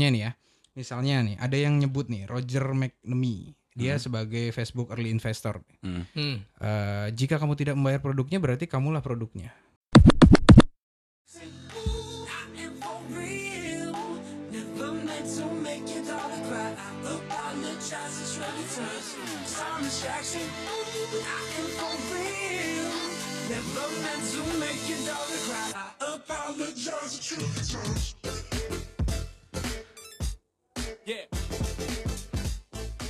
contohnya nih ya. Misalnya nih, ada yang nyebut nih Roger McNamee. Dia sebagai Facebook early investor. Hmm. Hmm. Eh, jika kamu tidak membayar produknya, berarti kamulah produknya. Yeay.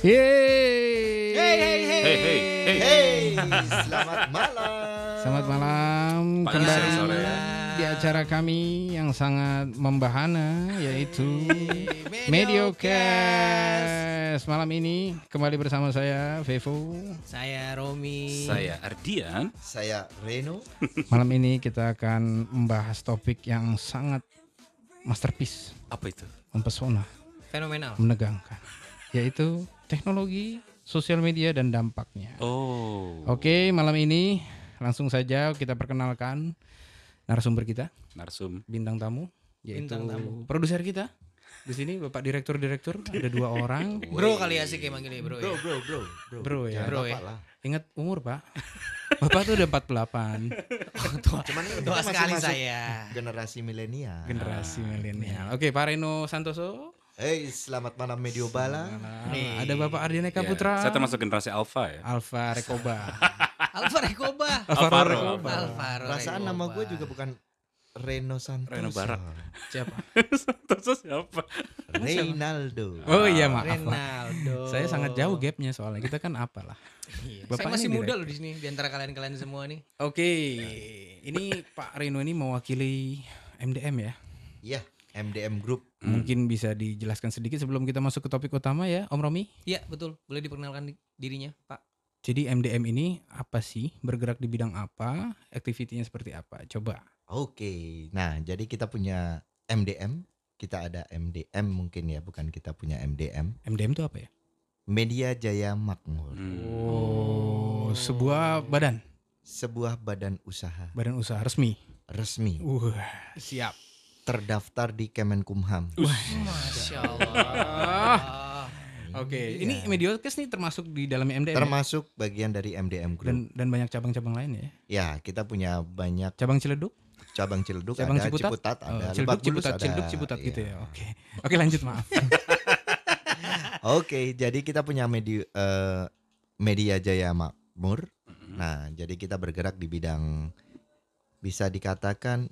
Hey, hey, hey. Hey, hey, hey. Hey, selamat malam. Selamat malam Pagi, kembali sore. di acara kami yang sangat membahana yaitu Mediocast. Malam ini kembali bersama saya Vevo. Saya Romi. Saya Ardian. Saya Reno. Malam ini kita akan membahas topik yang sangat masterpiece, Apa itu? mempesona, fenomenal. menegangkan, yaitu teknologi, sosial media dan dampaknya. Oh. Oke, malam ini langsung saja kita perkenalkan narasumber kita, Narsum. bintang tamu, yaitu Bintang tamu. produser kita. Di sini Bapak Direktur-direktur ada dua orang. Bro kali asik ya manggilnya bro. Bro, ya? bro, bro, bro. Bro ya. Jangan Bro bapak ya. lah. Ingat umur, Pak. Bapak tuh udah 48, Cuman ini Tua kita masih sekali masuk saya. generasi milenial. generasi milenial. Oke, Pak Reno Santoso. Hey, selamat malam Medio Bala. Nih. Ada Bapak Ardian Eka Ya, Putra. Saya termasuk generasi Alpha ya. Alfa Rekoba. Alfa Rekoba. Alvaro. Rekoba. Perasaan nama gue juga bukan Reno Santoso. Reno Barak. Siapa? Santoso siapa? Reynaldo. Oh iya, maaf. Pak. Renaldo. Saya sangat jauh gapnya soalnya kita kan apalah. Iya. Bapak Saya masih ini muda loh di sini di antara kalian-kalian semua nih. Oke, ini Pak Reno ini mewakili MDM ya. Iya, MDM Group. Mungkin bisa dijelaskan sedikit sebelum kita masuk ke topik utama ya, Om Romi. Iya betul. Boleh diperkenalkan di- dirinya Pak. Jadi MDM ini apa sih? Bergerak di bidang apa? Aktivitinya seperti apa? Coba. Oke. Nah, jadi kita punya MDM. Kita ada MDM mungkin ya, bukan kita punya MDM. MDM itu apa ya? Media Jaya Makmur. Hmm. Oh, sebuah badan, Sebuah badan usaha badan usaha resmi. resmi Uh, siap. Terdaftar di Kemenkumham. Masya Allah. Oke, Iya. ini Mediocast nih termasuk di dalamnya MDM ya? termasuk bagian dari MDM Group. dan dan banyak cabang-cabang lain ya. ya, kita punya banyak Cabang Ciledug, cabang Ciledug, cabang ada Ciputat, Ciputat, Oh, ada Ciledug, Lebak Bulus, Ciputat, ada. Ciledug, Ciputat Iya. gitu ya. Oke. Oke, lanjut maaf. Oke, jadi kita punya media eh, Media Jaya Makmur. Hmm. Nah, jadi kita bergerak di bidang bisa dikatakan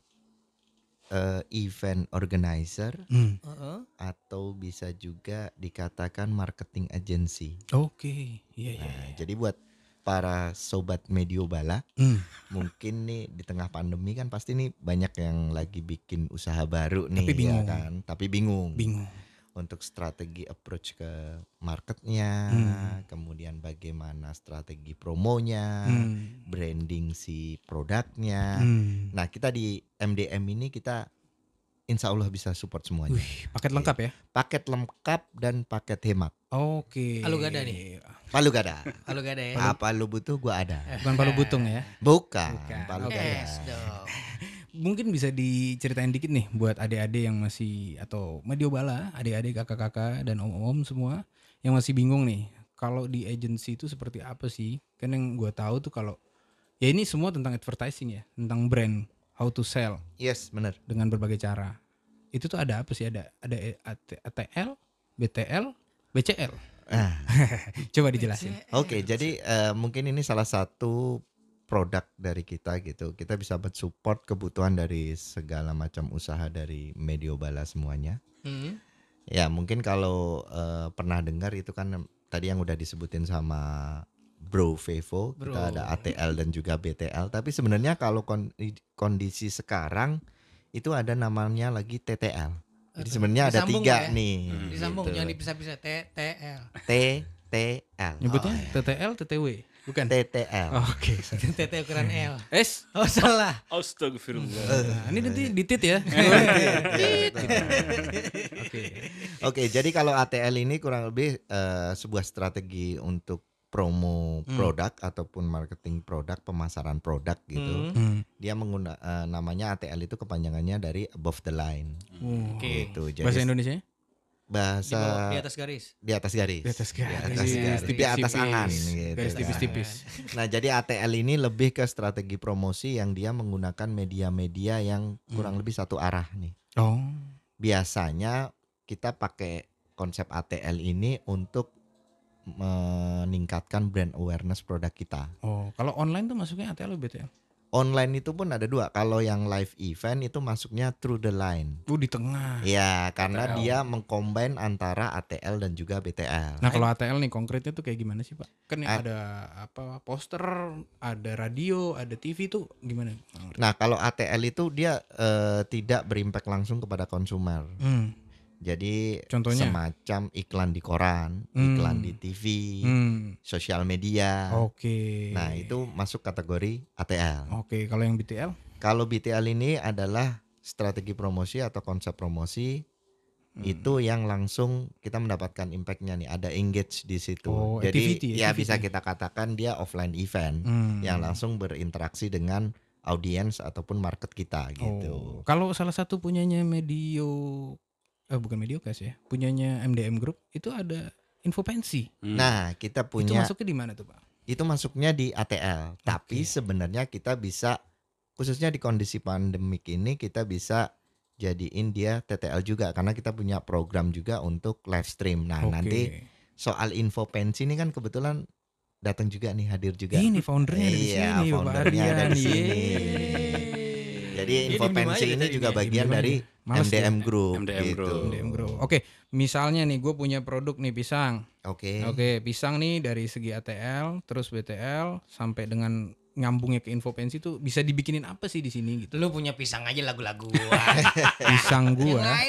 eh, event organizer Hmm. Heeh. atau bisa juga dikatakan marketing agency. Oke, iya iya. Nah, jadi buat para sobat Medio Bala, Hmm. mungkin nih di tengah pandemi kan pasti nih banyak yang lagi bikin usaha baru nih, Tapi bingung. ya kan? Tapi bingung. Bingung. Untuk strategi approach ke marketnya, Hmm. kemudian bagaimana strategi promonya, Hmm. branding si produknya. Hmm. Nah, kita di MDM ini kita insya Allah bisa support semuanya. Wih, paket lengkap ya? Paket lengkap dan paket hemat. Oke. Halo, gak ada nih? Palu gada. Kalau gak ada ya. Apa lu butuh gua ada. Bukan palu butung ya? Bukan, Bukan. palu Oke. gada. Yes dong. Mungkin bisa diceritain dikit nih buat adik-adik yang masih atau medio bala, adik-adik kakak-kakak dan om-om semua yang masih bingung nih. Kalau di agency itu seperti apa sih? Kan yang gue tahu tuh kalau ya ini semua tentang advertising ya, tentang brand, how to sell Yes, bener. dengan berbagai cara. Itu tuh ada apa sih? Ada ada AT- ATL, BTL, BCL. Ah, Coba dijelasin. Oke, jadi eh, mungkin ini salah satu produk dari kita gitu. Kita bisa support kebutuhan dari segala macam usaha dari Medio Bala semuanya. Hmm. Ya, mungkin kalau eh, pernah dengar itu kan tadi yang udah disebutin sama Bro Vevo, kita Bro. ada ATL dan juga BTL. Tapi sebenarnya kalau kon- kondisi sekarang itu ada namanya lagi TTL. Jadi sebenarnya ada tiga ya? nih. Disambung gitu. jangan dipisah-pisah TTL. TTL. Nyebutnya Oh, TTL, TTW, bukan? TTL. Oke. TT ukuran L. Es. Oh salah. Astagfirullah. Nah, ini nanti ditit ya. Oke. Oke, jadi kalau ATL ini kurang lebih eh, sebuah strategi untuk promo Hmm. produk ataupun marketing produk, pemasaran produk gitu. Hmm. Hmm. Dia menggunakan namanya ATL itu kepanjangannya dari above the line. Oh. Oke. Gitu. Jadi Bahasa Indonesia? Di, bawah- bahasa di atas garis. di atas garis. Di atas garis. Di atas, garis. Di atas angan gitu. Garis kan. tipis-tipis. Nah, jadi ATL ini lebih ke strategi promosi yang dia menggunakan media-media yang kurang Hmm. lebih satu arah nih. Oh. Biasanya kita pakai konsep ATL ini untuk meningkatkan brand awareness produk kita. Oh, kalau online tuh masuknya ATL atau BTL? Online itu pun ada dua. Kalau yang live event itu masuknya through the line. Oh, di tengah. Ya, karena ATL. dia mengcombine antara ATL dan juga BTL. Nah, kalau ATL nih konkretnya tuh kayak gimana sih, Pak? Kan A- ada apa poster, ada radio, ada TV tuh gimana? Nah, kalau ATL itu dia eh, tidak berimpact langsung kepada konsumer. Hmm. Jadi Contohnya? semacam iklan di koran, Hmm. iklan di TV, Hmm. sosial media. Oke. Nah, itu masuk kategori ATL. Oke, kalau yang BTL? Kalau BTL ini adalah strategi promosi atau konsep promosi Hmm. itu yang langsung kita mendapatkan impactnya nih, ada engage di situ. Oh, Jadi activity, ya activity. bisa kita katakan dia offline event Hmm. yang langsung berinteraksi dengan audiens ataupun market kita gitu. Oh, kalau salah satu punyanya Medio eh bukan Medio Cash ya, punyanya MDM Group itu ada info pensi. Hmm. Nah, kita Itu punya masuknya di mana tuh, Pak? itu masuknya di ATL. Tapi sebenarnya kita bisa khususnya di kondisi pandemik ini kita bisa jadiin dia TTL juga karena kita punya program juga untuk live stream. Nah, Oke. nanti soal info pensi ini kan kebetulan datang juga nih hadir juga. Ini foundernya ada di Iya, sini, Bapak foundernya ada di sini. Jadi info pensi ini juga bagian dari Males MDM ya? Group MDM gitu. Group. MDM Group. Oke, misalnya nih gue punya produk nih pisang. Oke. Oke, pisang nih dari segi ATL, terus BTL sampai dengan nyambungnya ke info pensi tuh bisa dibikinin apa sih di sini gitu. Lu punya pisang aja lagu-lagu gua. Pisang gua, lah.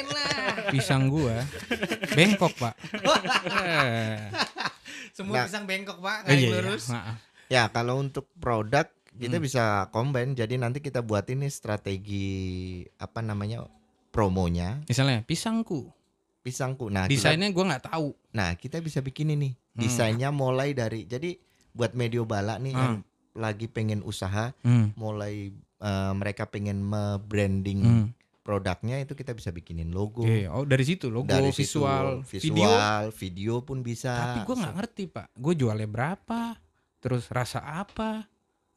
pisang gua bengkok, Pak. Semua Nah. pisang bengkok, Pak. eh, Kayak iya, iya. lurus. Maaf. Ya, kalau untuk produk kita Hmm. bisa combine. Jadi nanti kita buat ini strategi apa namanya promonya Misalnya pisangku, pisangku. Nah, desainnya gua nggak tahu. nah kita bisa bikin ini Hmm. desainnya mulai dari jadi buat medio bala nih Hmm. yang lagi pengen usaha, Hmm. mulai eh, mereka pengen me-branding Hmm. produknya itu kita bisa bikinin logo. Oke, oh dari situ logo, Dari situ, visual, video. visual, video pun bisa. Tapi gua nggak ngerti pak, gue jualnya berapa, terus rasa apa,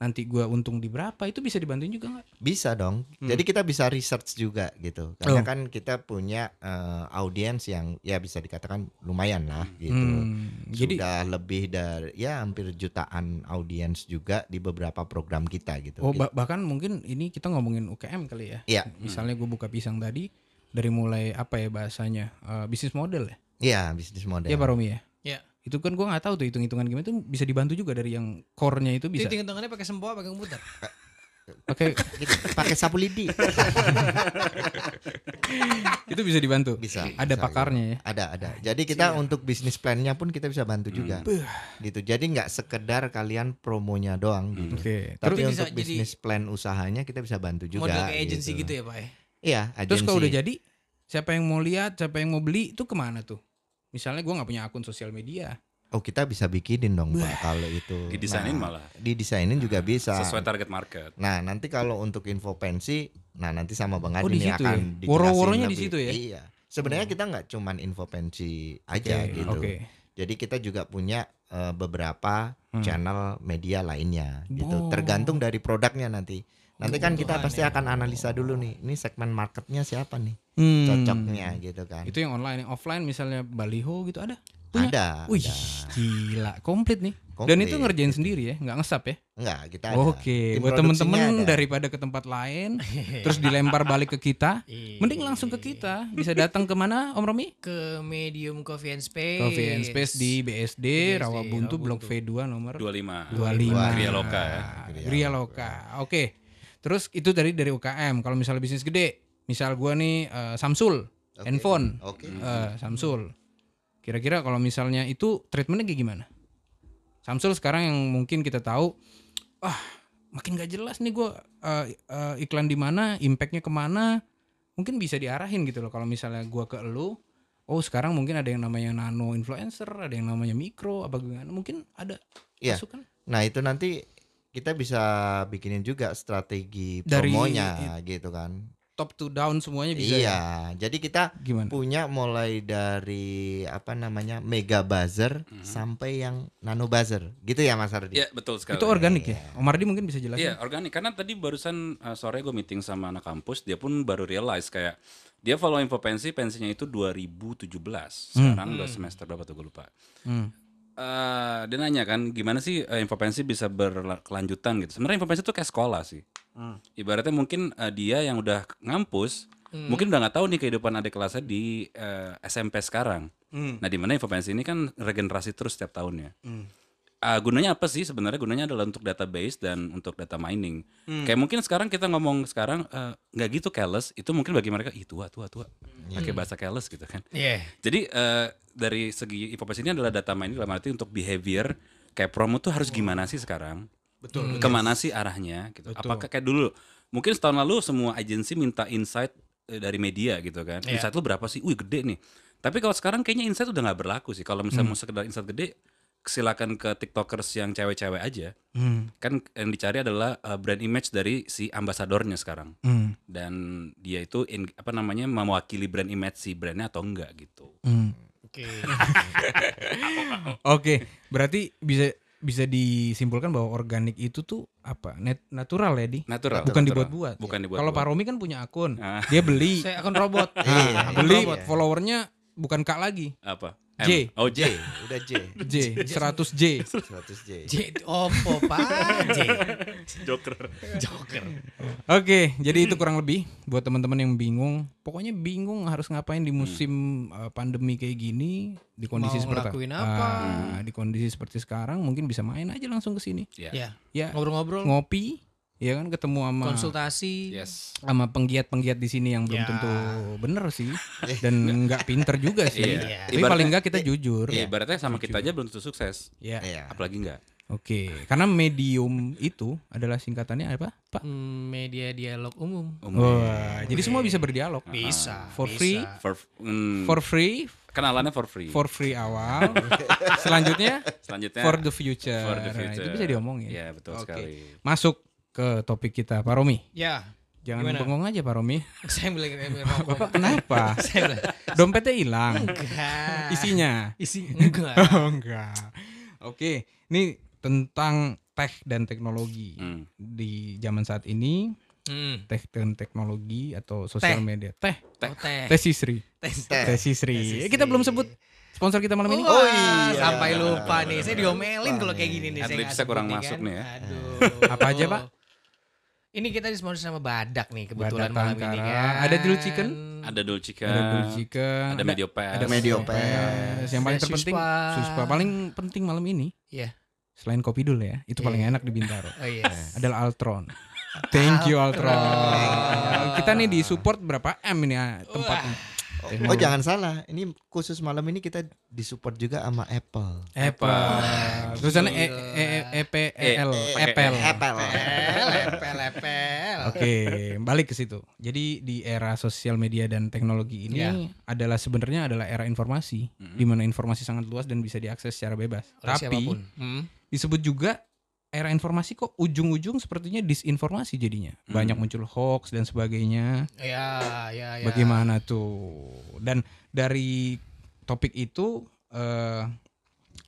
nanti gua untung di berapa, itu bisa dibantuin juga nggak? Bisa dong. Hmm. Jadi kita bisa research juga gitu. Karena Oh. kan kita punya eh, audiens yang ya bisa dikatakan lumayan lah gitu. Hmm, jadi Sudah lebih dari ya hampir jutaan audiens juga di beberapa program kita gitu. oh ba- bahkan mungkin ini kita ngomongin UKM kali ya. Iya. Misalnya gue buka pisang tadi dari mulai apa ya bahasanya eh, bisnis model ya, Iya, bisnis model. Iya Pak Romi ya. Iya. Itu kan gua nggak tahu tuh hitung-hitungan gimana itu bisa dibantu juga dari yang core-nya itu bisa. Hitung-hitungannya pakai sempoa, pakai komputer. Oke, Gitu, pakai sapu lidi. itu bisa dibantu. Bisa. Ada bisa, pakarnya ya. Ada, ada. Jadi kita untuk bisnis plan-nya pun kita bisa bantu juga. Gitu. Jadi nggak sekedar kalian promonya doang gitu. Oke. Tapi Terus bisa untuk bisnis plan usahanya kita bisa bantu juga. Model kayak agency gitu ya, Pak. ya? Iya, terus kalau udah jadi siapa yang mau lihat, siapa yang mau beli itu ke mana tuh? Misalnya gua nggak punya akun sosial media. Oh kita bisa bikinin dong pak kalau itu. Didesainin Nah, malah Didesainin juga bisa. sesuai target market. Nah nanti kalau untuk info pensi, nah nanti sama Bang Oh, Adi di nih situ akan ya? Woro-woronya di situ ya? Iya. Sebenarnya kita nggak cuman info pensi aja Oke, gitu. Oke. Jadi kita juga punya eh, beberapa Hmm. channel media lainnya gitu. Oh. Tergantung dari produknya nanti. Nanti kan kita pasti ya. akan analisa dulu nih. Ini segmen marketnya siapa nih? Hmm. Cocoknya gitu kan. Itu yang online, yang offline misalnya baliho gitu ada? Punya? Ada. Wih, ada. gila, komplit nih. Dan Komplit, itu ngerjain gitu. sendiri ya, nggak ngesap ya? Enggak, kita ada. Oke, Tim buat temen-temen ada. daripada ke tempat lain, terus dilempar balik ke kita, Iya. mending langsung ke kita. Bisa datang ke mana, Om Romi? ke Medium Coffee and Space. Coffee and Space di BSD, BSD, Rawabuntu, Blok Rawabuntu. V2 nomor 25. 25. Gria Loka ya. Gria Loka. Oke. Terus itu dari dari UKM. Kalau misalnya bisnis gede, misal gua nih eh, Samsul, Oke. handphone, Oke. eh, Samsul. Kira-kira kalau misalnya itu treatmentnya kayak gimana? Samsul sekarang yang mungkin kita tahu, ah makin gak jelas nih gua eh, eh, iklan di mana, impactnya ke mana, mungkin bisa diarahin gitu loh. Kalau misalnya gua ke elu, oh sekarang mungkin ada yang namanya nano influencer, ada yang namanya mikro, apa gimana? Mungkin ada Iya. masukan Nah itu nanti kita bisa bikinin juga strategi Dari- promonya gitu kan. top to down semuanya bisa. ya? Iya, jadi kita Gimana? punya mulai dari apa namanya mega buzzer Mhm. sampai yang nano buzzer, gitu ya Mas Ardi? Iya betul sekali. Itu organik ya? Om Mardi mungkin bisa jelasin. Iya organik karena tadi barusan uh, sore gue meeting sama anak kampus dia pun baru realize kayak dia follow info pensi pensinya itu 2017 sekarang udah semester berapa tuh gue lupa. Hmm. Eh, dia nanya kan gimana sih uh, info pensi bisa berkelanjutan gitu. Sebenarnya info pensi itu kayak sekolah sih. Ibaratnya mungkin uh, dia yang udah ngampus mungkin udah nggak tahu nih kehidupan adik kelasnya di uh, SMP sekarang. Nah di mana info pensi ini kan regenerasi terus setiap tahunnya. Ah, gunanya apa sih sebenarnya gunanya adalah untuk database dan untuk data mining. Kayak mungkin sekarang kita ngomong sekarang eh, nggak gitu careless, itu mungkin bagi mereka ih tua tua tua. Pakai bahasa careless gitu kan. Iya. Jadi eh, dari segi informasi ini adalah data mining dalam arti untuk behavior kayak promo tuh harus gimana sih sekarang? Betul. Ke mana sih arahnya gitu. Apakah kayak dulu mungkin setahun lalu semua agensi minta insight eh, dari media gitu kan. Iya. Insight lu berapa sih? Wih gede nih. Tapi kalau sekarang kayaknya insight udah nggak berlaku sih. Kalau misalnya mau sekedar insight gede silakan ke tiktokers yang cewek-cewek aja. Hmm. Kan yang dicari adalah uh, brand image dari si ambasadornya sekarang. Hmm. Dan dia itu in- apa namanya mewakili brand image si brandnya atau enggak gitu. Hmm. Oke. Oke, berarti bisa bisa disimpulkan bahwa organik itu tuh apa? Net, natural ya di? Natural. Bukan natural. dibuat-buat. Bukan dibuat. Kalau Pak Romi kan punya akun, Ah. dia beli, Saya akun robot. Iya, akun beli robot. followernya bukan Kak lagi, apa? J. Oh J, udah J, J, 100 J. 100 J. J opo Pak J. Joker. Joker. Oke, jadi itu kurang lebih buat teman-teman yang bingung. Pokoknya bingung harus ngapain di musim uh, pandemi kayak gini, di kondisi Mau seperti ngelakuin apa? Ah, di kondisi seperti sekarang mungkin bisa main aja langsung ke sini. Ya. Ya. Ya, Ngobrol-ngobrol. ngopi, ya kan ketemu sama Konsultasi. Yes. sama penggiat-penggiat di sini yang belum Ya. tentu bener sih dan nggak pinter juga sih. Iya. Tapi Ibaratnya- paling nggak kita jujur. Iya, ibaratnya sama kita aja belum tentu sukses. Ya. Iya. Apalagi enggak. Oke, karena medium itu adalah singkatannya apa, Pak? Hmm, media dialog umum. Umum. Wah, jadi semua bisa berdialog. Bisa. For bisa. free? For, mm, For free, kenalannya for free. for free awal. Selanjutnya Selanjutnya for the future. for the Nah, future. itu bisa diomongin. Iya, betul Oke. sekali. Masuk ke topik kita, Pak Romi. Ya. Jangan Gimana? bengong aja, Pak Romi. Saya bilang bilang rokok. Bapak kenapa? Saya bilang, Dompetnya hilang. enggak. Isinya. Isi enggak. Oh, enggak. Oke, ini tentang tech dan teknologi. Hmm. Di zaman saat ini, Hmm. tech dan teknologi atau sosial Teh. media. Teh, Oh, teh. Teh Sisri. Teh Sisri. Eh, kita belum sebut sponsor kita malam ini. Oh, iya. Sampai lupa nih. Saya diomelin kalau kayak gini nih. saya Adlibsnya kurang masuk kan. nih ya. Aduh. Apa aja, Pak? Ini kita disponsor sama Badak nih kebetulan Badak malam ini kan. Ada Dulu Chicken? Ada Dolcica. Ada Blue Chicken, ada Mediopes. ada Mediopes. Mediopes. Yang paling terpenting, Suspa. Suspa. Paling penting malam ini, Iya. selain kopi dulu ya, itu paling Iya. enak di Bintaro. Oh iya. adalah Altron. Thank you Altron. Kita nih di support berapa M ini ya tempatnya. Oh jangan salah, ini khusus malam ini kita disupport juga sama Apple. Apple. Tulisannya E E E P E L Apple. Apple. Lepel, lepel. Oke, balik ke situ. Jadi di era sosial media dan teknologi ini Ya. adalah sebenarnya adalah era informasi, di mana informasi sangat luas dan bisa diakses secara bebas. Oleh Tapi siapa pun. Hmm. disebut juga era informasi kok ujung-ujung sepertinya disinformasi jadinya. Banyak muncul hoax dan sebagainya. Ya, ya, ya. Bagaimana tuh? Dan dari topik itu eh,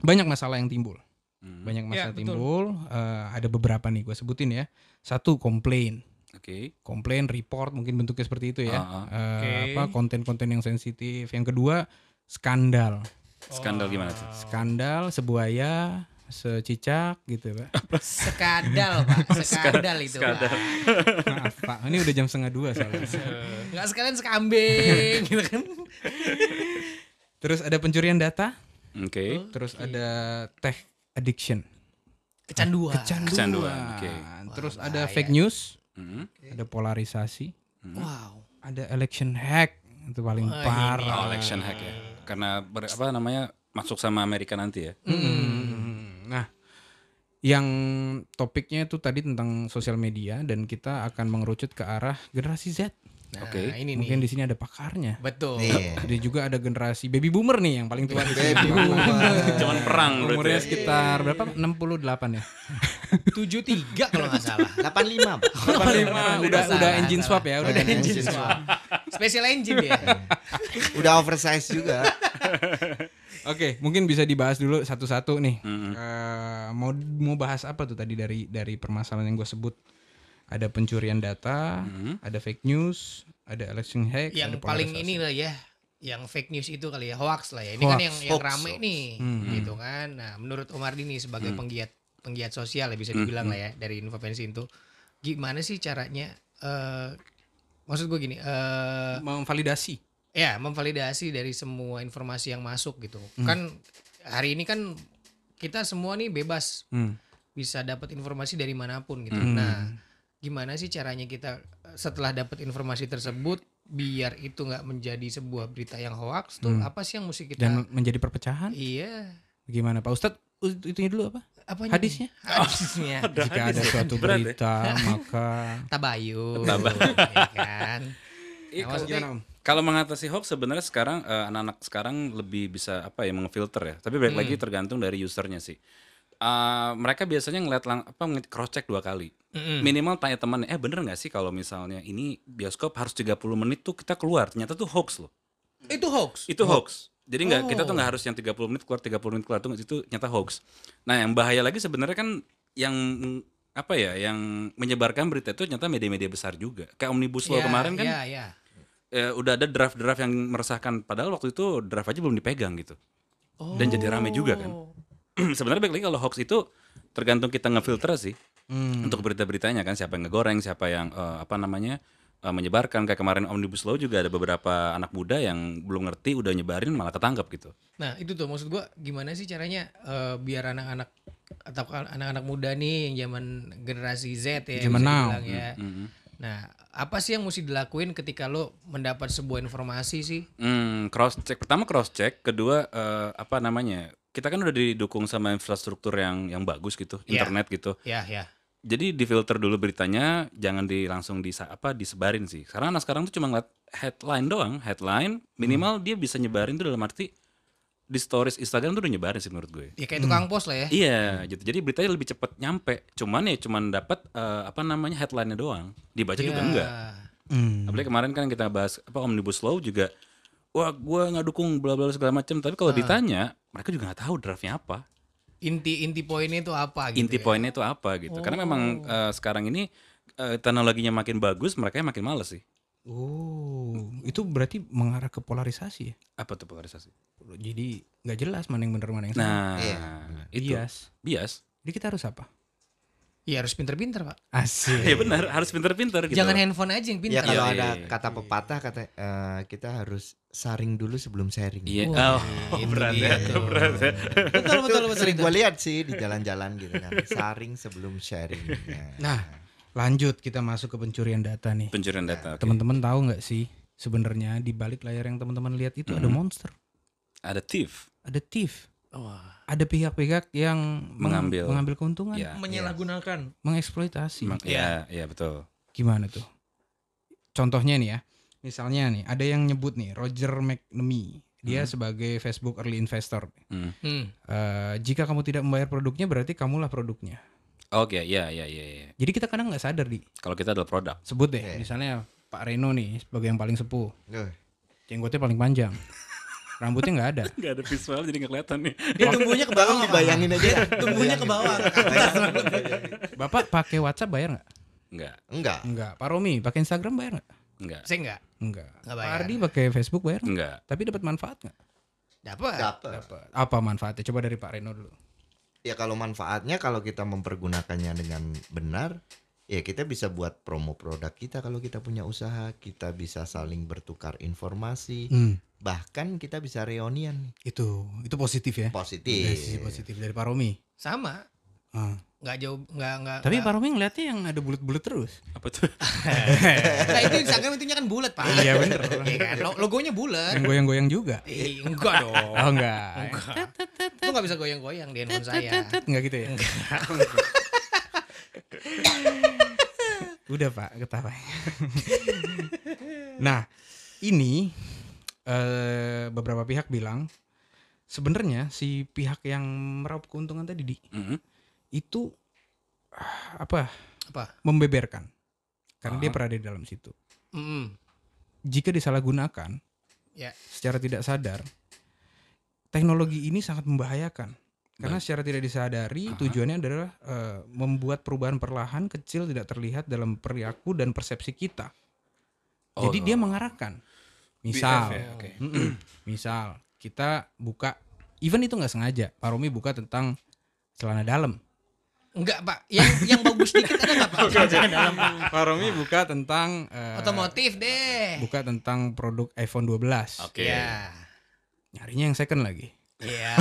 banyak masalah yang timbul. Hmm. Banyak masalah betul. timbul. Eh, ada beberapa nih gue sebutin ya. Satu komplain, Oke. komplain, report mungkin bentuknya seperti itu ya. Ah. Eh, Oke. Apa konten-konten yang sensitif. Yang kedua skandal. Skandal gimana tuh? Skandal sebuaya, secicak gitu pak. Sekadal, Pak. Sekadal itu, Sekadal. Pak. Maaf pak, ini udah jam setengah dua soalnya. Enggak sekalian sekambing gitu kan. Terus ada pencurian data, Oke. terus ada tech addiction. Kecanduan. kecanduan. Kecanduan, oke. Terus Wah, ada bahaya. fake news, Hmm. ada polarisasi, Wow. ada election hack itu paling Wah, parah. Oh, election hack ya. Karena ber- apa namanya masuk sama Amerika nanti ya. Hmm. Nah, yang topiknya itu tadi tentang sosial media dan kita akan mengerucut ke arah generasi Z. Nah, Oke. ini Mungkin nih. di sini ada pakarnya. Betul. Iya. Ada juga ada generasi baby boomer nih yang paling tua di sini. Baby boomer. Cuman perang Umurnya ya. sekitar berapa? 68 ya. 73 kalau nggak salah. 85. Pak. 85 udah salah, udah engine swap ya, udah Udah engine engine swap. Special engine dia. Udah oversize juga. Oke, mungkin bisa dibahas dulu satu-satu nih. Mm-mm. Eh, mau mau bahas apa tuh tadi dari dari permasalahan yang gue sebut? Ada pencurian data, Mhm. ada fake news, ada election hack, ada yang paling polarisasi. ini lah ya yang fake news itu kali ya hoax lah ya ini kan Hoax, yang yang hoax, rame hoax. nih Hmm. gitu kan nah menurut Omar Dini sebagai penggiat penggiat sosial ya bisa Hmm, dibilang lah ya dari Infopensi itu gimana sih caranya eh maksud gue gini eh memvalidasi. Ya memvalidasi dari semua informasi yang masuk gitu Hmm. kan hari ini kan kita semua nih bebas Hmm. bisa dapat informasi dari mana pun gitu Hmm. nah gimana sih caranya kita eh, setelah dapat informasi tersebut biar itu nggak menjadi sebuah berita yang hoax tuh Hmm. apa sih yang mesti kita Dan menjadi perpecahan? iya Gimana Pak Ustadz? U- Itunya dulu apa? apa Hadisnya? hadisnya Jika ada suatu Berat ya? berita, maka tabayun ya kan Iya, Nah, kalau- maksudnya- Gimana, Om? Kalau mengatasi hoax sebenarnya sekarang eh, anak-anak sekarang lebih bisa apa ya mengfilter ya. Tapi balik Hmm. lagi tergantung dari usernya sih. Eh, mereka biasanya ngeliat lang apa cross check dua kali. Mm-mm. Minimal tanya temannya, eh bener nggak sih kalau misalnya ini bioskop harus 30 menit tuh kita keluar. Ternyata tuh hoax loh. itu hoax Itu hoax. Jadi nggak kita tuh Oh. nggak harus yang 30 menit keluar 30 menit keluar tuh itu ternyata hoax. Nah yang bahaya lagi sebenarnya kan yang apa ya yang menyebarkan berita itu ternyata media-media besar juga. Kayak omnibus law Ya, kemarin kan ya, ya. eh, udah ada draft-draft yang meresahkan padahal waktu itu draft aja belum dipegang gitu dan jadi rame juga kan Oh. sebenarnya balik lagi kalau hoax itu tergantung kita ngefilter sih Hmm. untuk berita-beritanya kan siapa yang ngegoreng siapa yang eh, apa namanya eh, menyebarkan kayak kemarin omnibus law juga ada beberapa anak muda yang belum ngerti udah nyebarin malah ketangkep gitu Nah itu tuh maksud gua gimana sih caranya eh, biar anak-anak atau anak-anak muda nih yang zaman generasi Z ya Zaman now. ya. Mhm. Nah apa sih yang mesti dilakuin ketika lo mendapat sebuah informasi sih? Hmm, cross check pertama cross check kedua eh, apa namanya kita kan udah didukung sama infrastruktur yang yang bagus gitu Iya. internet gitu Ya ya. jadi difilter dulu beritanya jangan di langsung di apa disebarin sih karena anak sekarang tuh cuma ngeliat headline doang headline minimal dia bisa nyebarin tuh dalam arti di stories Instagram tuh udah nyebarin sih menurut gue. Ya kayak tukang pos lah ya. iya gitu. Jadi beritanya lebih cepet nyampe. Cuman ya cuman dapat eh, apa namanya headline-nya doang. Dibaca juga Ya. enggak. Hmm. apalagi kemarin kan kita bahas apa omnibus law juga wah gua nggak dukung bla bla segala macam tapi kalau ditanya mereka juga nggak tahu draftnya apa. Inti inti poinnya itu apa gitu? inti ya? poinnya itu apa gitu. Karena memang eh, sekarang ini eh, teknologinya makin bagus mereka makin males sih Oh, itu berarti mengarah ke polarisasi ya? apa tuh polarisasi Jadi nggak jelas mana yang benar mana yang salah. nah Iya, itu bias. bias Jadi kita harus apa? Ya harus pinter-pinter pak. Asik. ya benar harus pinter-pinter gitu Jangan handphone aja yang Ya pinter. kalau Iya, ada iya, kata pepatah kata eh, kita harus saring dulu sebelum sharing. iya Wah, oh, itu berat ya berat ya Betul betul betul. Sering gue lihat sih di jalan-jalan gitu kan. Saring sebelum sharing. Nah, Nah, lanjut kita masuk ke pencurian data nih. pencurian data oke. Teman-teman tahu nggak sih sebenarnya di balik layar yang teman-teman lihat itu ada Mhm. monster, ada thief ada thief, Wah. ada pihak-pihak yang meng- Mengambil. mengambil keuntungan, ya Menyalahgunakan. mengeksploitasi. Emang- iya iya betul Gimana tuh? Contohnya nih ya, misalnya nih ada yang nyebut nih Roger McNamee, dia sebagai Facebook early investor. Hmm. Hmm. Eh, jika kamu tidak membayar produknya berarti kamulah produknya. Oke iya iya iya iya. Jadi kita kadang nggak sadar di kalau kita adalah produk sebut deh, Oke. misalnya Pak Reno nih sebagai yang paling sepuh, eh, jenggotnya paling panjang, rambutnya nggak ada. nggak ada visual jadi nggak kelihatan nih Dia tumbuhnya ke bawah. Pak. bayangin aja. Tumbuhnya ke bawah. Bapak pakai WhatsApp bayar nggak? nggak Enggak. Enggak. Pak Romi pakai Instagram bayar nggak? nggak Saya enggak. Enggak. Nggak Pak bayar. Ardi pakai Facebook bayar nggak? nggak Tapi dapat manfaat nggak? Dapat. Dapat. Dapat. Apa manfaatnya? Coba dari Pak Reno dulu. Ya kalau manfaatnya kalau kita mempergunakannya dengan benar, ya kita bisa buat promo produk kita kalau kita punya usaha, kita bisa saling bertukar informasi, Hmm. bahkan kita bisa reunian nih. Itu itu positif ya. Positif. Dari sisi positif dari Pak Romi. Sama. Ah. Nggak jauh nggak nggak. Tapi Pak Romi ngeliatnya yang ada bulat-bulat terus. apa tuh Nah, itu Instagram itunya kan bulat, Pak. Iya bener. Iya kan? Lo- Logonya bulat. yang goyang-goyang juga. Eh, enggak dong. Oh enggak. Lu nggak bisa goyang-goyang di handphone saya. Enggak gitu ya? Udah Pak, ketawa. Nah, ini eh beberapa pihak bilang sebenarnya si pihak yang meraup keuntungan tadi di Mhm. Itu ah, apa Apa? membeberkan karena dia Aha. berada di dalam situ. Mm-mm. Jika disalahgunakan Ya. secara tidak sadar, teknologi ini sangat membahayakan. Karena Baik. secara tidak disadari Aha. tujuannya adalah eh, membuat perubahan perlahan kecil tidak terlihat dalam perilaku dan persepsi kita. Jadi Oh. dia mengarahkan. Misal, BF ya, oke. Mm-mm. misal kita buka, even itu nggak sengaja, Pak Romi buka tentang celana dalam. Enggak, Pak. Yang yang bagus dikit ada enggak, Pak? Jangan dalam, Pak. Pak Romi buka tentang eh, Otomotif deh. buka tentang produk iPhone 12. Oke. Ya. Nyarinya yang second lagi. Iya.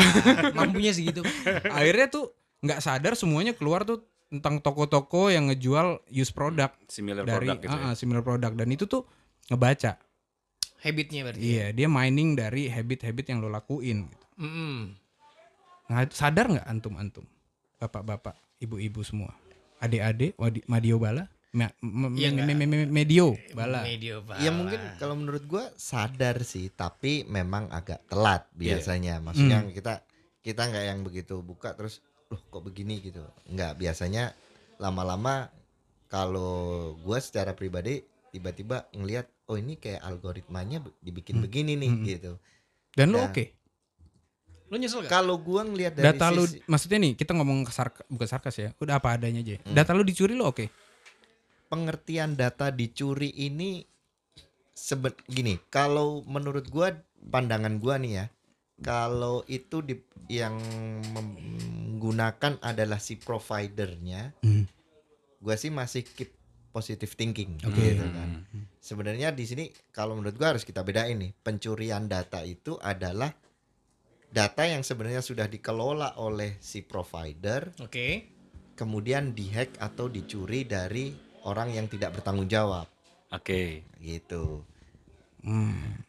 Mampunya segitu. Pak. Akhirnya tuh nggak sadar semuanya keluar tuh tentang toko-toko yang ngejual used product Similar dari product gitu. ya. ah, similar product dan itu tuh ngebaca. Habitnya berarti. Iya, dia mining dari habit-habit yang lo lakuin. gitu. Mm-mm. Nah, sadar nggak antum-antum, bapak-bapak, ibu-ibu semua, adik-adik, wadi- Madio Bala, Ma- me- Iya me- me- me- Medio Bala. Medio, Pak. Ya mungkin kalau menurut gua sadar sih, tapi memang agak telat biasanya. Maksudnya kita kita nggak yang begitu buka terus, loh kok begini gitu. Nggak biasanya lama-lama kalau gua secara pribadi tiba-tiba ngelihat, oh ini kayak algoritmanya dibikin Hmm. begini nih Hmm. gitu. Dan lo Ya. oke. Lu nyesel gak? Kalau gua ngelihat dari Data lu, sisi maksudnya nih kita ngomong sarka, bukan sarkas ya, udah apa adanya aja. Hmm. Data lu dicuri lo oke. pengertian data dicuri ini seben gini kalau menurut gua pandangan gua nih ya kalau itu di, yang menggunakan adalah si providernya Hmm. gua sih masih keep positive thinking Oke. gitu kan sebenarnya di sini kalau menurut gua harus kita bedain nih pencurian data itu adalah data yang sebenarnya sudah dikelola oleh si provider Oke. kemudian dihack atau dicuri dari orang yang tidak bertanggung jawab Oke. gitu. Hmm.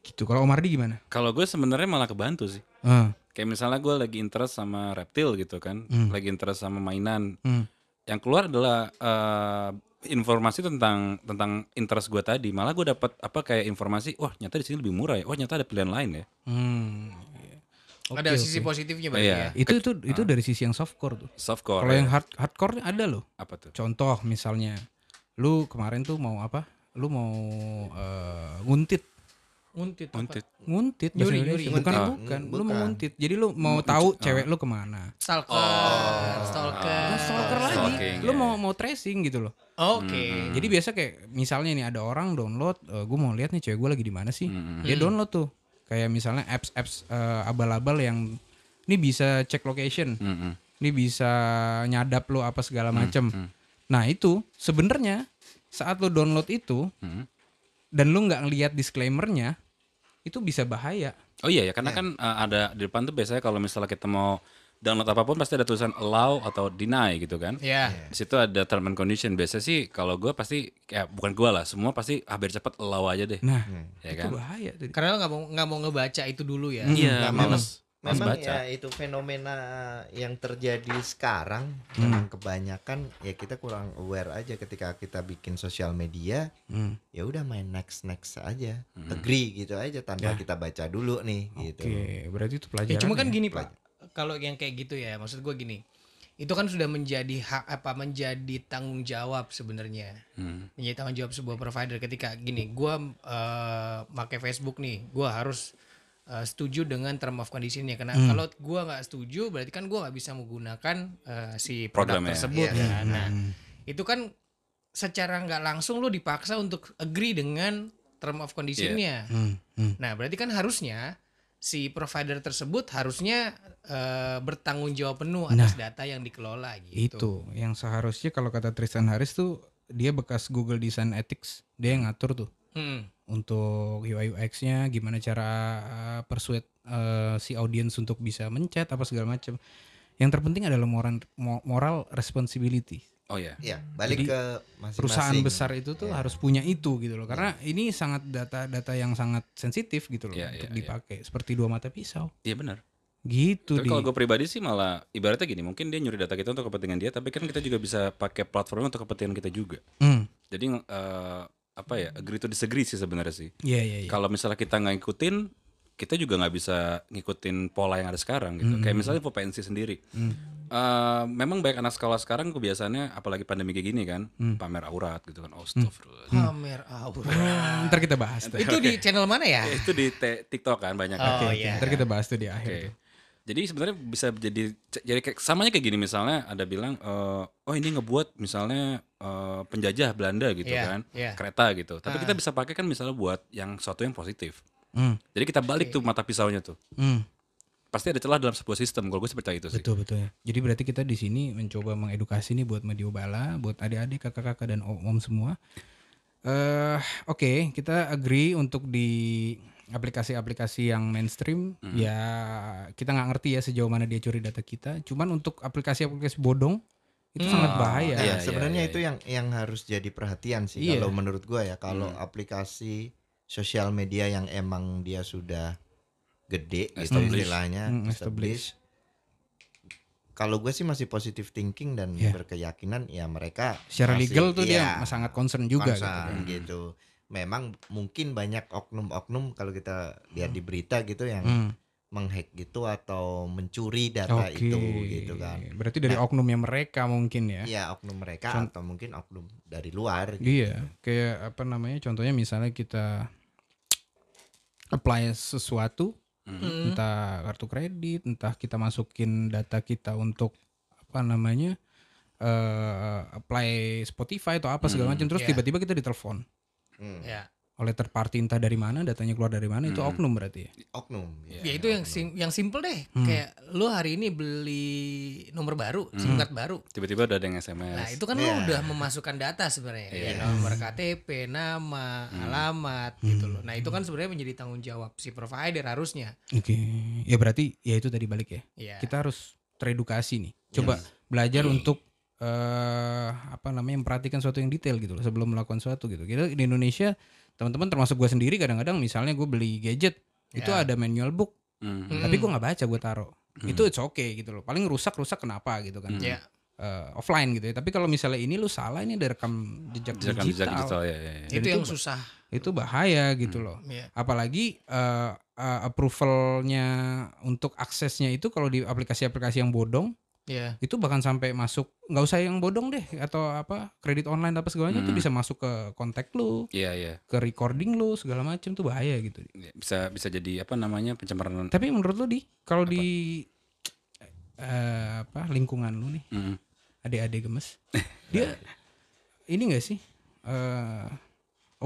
Gitu. Kalau Omardi gimana? Kalau gue sebenarnya malah kebantu sih. Ah, Kayak misalnya gue lagi interest sama reptil gitu kan, Hmm. lagi interest sama mainan. hmm. Yang keluar adalah eh, informasi tentang tentang interest gue tadi. Malah gue dapat apa kayak informasi, wah nyata di sini lebih murah ya. Wah nyata ada pilihan lain ya. Hmm. Iya. Oke, Ada sisi oke. positifnya berarti Iya. ya. Itu itu itu dari sisi yang softcore tuh. Softcore. Kalau ya. yang hard hardcore ada loh. apa tuh? Contoh misalnya, lu kemarin tuh mau apa? Lu mau eh, nguntit, Nguntit. Nguntit. nguntit Nyuri, nyuri. Bukan, Nguntit. bukan. Lu mau nguntit. Jadi lu mau tahu cewek lu ke mana. Stalker. Oh. Stalker. Lu stalker lagi. Stalking, Lu ya. mau mau tracing gitu loh. Oke. Hmm. Jadi biasa kayak misalnya nih ada orang download, gue mau lihat nih cewek gue lagi di mana sih. Hmm. Dia download tuh. Kayak misalnya apps-apps eh, abal-abal yang ini bisa cek location, Mm-mm. ini bisa nyadap lo apa segala macem. hmm. Nah itu sebenarnya saat lo download itu Mm. dan lu nggak ngelihat disclaimernya, itu bisa bahaya. Oh iya ya, karena kan uh, ada di depan tuh biasanya kalau misalnya kita mau download apa pun pasti ada tulisan allow atau deny gitu kan. Ya. Di situ ada term and condition. Biasa sih kalau gue pasti kayak bukan gue lah, semua pasti biar cepet allow aja deh. Nah ya itu kan? bahaya tuh. Karena lo nggak mau nggak mau ngebaca itu dulu ya. Iya, memang males. Males memang baca. ya itu fenomena yang terjadi sekarang memang kebanyakan ya kita kurang aware aja ketika kita bikin sosial media Hmm. ya udah main next next aja agree gitu aja tanpa kita baca dulu nih gitu. Oke, berarti itu Ya pelajaran. cuma kan ya? gini pak, kalau yang kayak gitu ya, maksud gue gini, itu kan sudah menjadi hak apa menjadi tanggung jawab sebenarnya, Hmm. menjadi tanggung jawab sebuah provider ketika gini, gue eh pakai Facebook nih, gue harus eh, setuju dengan term of conditionnya, karena Hmm. kalau gue nggak setuju, berarti kan gue nggak bisa menggunakan eh, si produk Programnya. tersebut Iya. kan. Nah, Hmm. itu kan secara nggak langsung lo dipaksa untuk agree dengan term of conditionnya. Hmm, hmm. Nah, berarti kan harusnya si provider tersebut harusnya eh, bertanggung jawab penuh atas data yang dikelola gitu. Itu yang seharusnya kalau kata Tristan Harris tuh dia bekas Google Design Ethics, dia yang ngatur tuh Hmm. untuk UI UX-nya gimana cara uh, persuade uh, si audiens untuk bisa mencet apa segala macam. Yang terpenting adalah moral mo- moral responsibility. Oh ya. Ya, balik Jadi, ke masing-masing. Perusahaan besar itu tuh Ya. harus punya itu gitu loh. Karena ini sangat data-data yang sangat sensitif gitu loh Iya, untuk iya, iya. dipakai seperti dua mata pisau. Iya benar. Gitu Tapi di. kalau gue pribadi sih malah ibaratnya gini, mungkin dia nyuri data kita untuk kepentingan dia, tapi kan kita juga bisa pakai platformnya untuk kepentingan kita juga. Hmm, Jadi eh, apa ya agree to disagree sih sebenarnya sih. Iya iya iya. Kalau misalnya kita nggak ngikutin, kita juga nggak bisa ngikutin pola yang ada sekarang gitu. Kayak misalnya Vopensi sendiri. Eh, memang banyak anak sekolah sekarang kebiasaannya, apalagi pandemi kayak gini kan, pamer aurat gitu kan. Oh, astagfirullah. Pamer aura. Ntar kita bahas. tuh. Itu di channel mana ya? Itu di TikTok kan banyak. Oh Oke, iya. Ntar kita bahas tuh di akhir. tuh. Jadi sebenarnya bisa jadi jadi kayak samanya kayak gini misalnya ada bilang eh, oh ini ngebuat misalnya eh, penjajah Belanda gitu Iya, kan iya. kereta gitu. Tapi kita bisa pakai kan misalnya buat yang sesuatu yang positif. Hmm. Jadi kita balik tuh mata pisaunya tuh. Hmm. Pasti ada celah dalam sebuah sistem. Kalau gue sih percaya itu sih. Betul betul. Jadi berarti kita di sini mencoba mengedukasi nih buat Medio Bala, buat adik-adik, kakak-kakak dan om-om semua. Eh, oke, kita agree untuk di aplikasi-aplikasi yang mainstream ya kita nggak ngerti ya sejauh mana dia curi data kita. Cuman untuk aplikasi-aplikasi bodong itu sangat bahaya. Nah, Iya, iya, sebenarnya iya, itu yang yang harus jadi perhatian sih Iya. kalau menurut gua ya kalau aplikasi sosial media yang emang dia sudah gede gitu istilahnya Hmm, established. Kalau gue sih masih positive thinking dan Iya. berkeyakinan ya mereka Secara masih- legal tuh iya, dia sangat concern juga gitu. concern gitu. Memang mungkin banyak oknum-oknum kalau kita lihat di berita gitu yang Hmm. Menghack gitu atau mencuri data Oke. itu gitu kan. Berarti dari Nah. oknumnya mereka mungkin ya. Iya oknum mereka Con- atau mungkin oknum dari luar. gitu. Iya, kayak apa namanya? Contohnya misalnya kita apply sesuatu, Hmm. entah kartu kredit, entah kita masukin data kita untuk apa namanya? eh apply Spotify atau apa segala Hmm, macam terus iya. tiba-tiba kita ditelepon Hmm. Ya. Oleh third party entah dari mana datanya keluar dari mana itu Hmm. oknum berarti ya. Oknum. Ya itu yang sim yang simple deh. Hmm. Kayak lu hari ini beli nomor baru, SIM card baru. Tiba-tiba udah ada yang SMS. Nah, itu kan lu Iya. udah memasukkan data sebenarnya. Iya. Ya, nomor KTP, nama, Hmm. alamat gitu loh. Nah, itu kan sebenarnya menjadi tanggung jawab si provider harusnya. Oke. Ya berarti ya itu tadi balik ya. Iya. Kita harus teredukasi nih. Coba belajar untuk eh apa namanya memperhatikan sesuatu yang detail gitu loh sebelum melakukan sesuatu gitu. Kita di Indonesia teman-teman termasuk gue sendiri kadang-kadang misalnya gue beli gadget itu Ya. ada manual book. Hmm. tapi gue nggak baca gue taruh. Itu it's okay gitu loh. Paling rusak rusak kenapa gitu kan. Ya. Eh, offline gitu ya. Tapi kalau misalnya ini lu salah ini ada rekam jejak Jejak digital. jejak digital ya, ya, ya. Itu itu yang susah. Itu bahaya gitu loh. Ya. Apalagi eh, eh, approvalnya untuk aksesnya itu kalau di aplikasi-aplikasi yang bodong Ya. itu bahkan sampai masuk nggak usah yang bodong deh atau apa kredit online apa segalanya itu Hmm. bisa masuk ke kontak lu Iya, iya. ke recording lu segala macam tuh bahaya gitu Ya, Bisa bisa jadi apa namanya pencemaran. tapi menurut lu di kalau di eh, apa lingkungan lu nih Hmm. adik-adik gemes dia ini nggak sih eh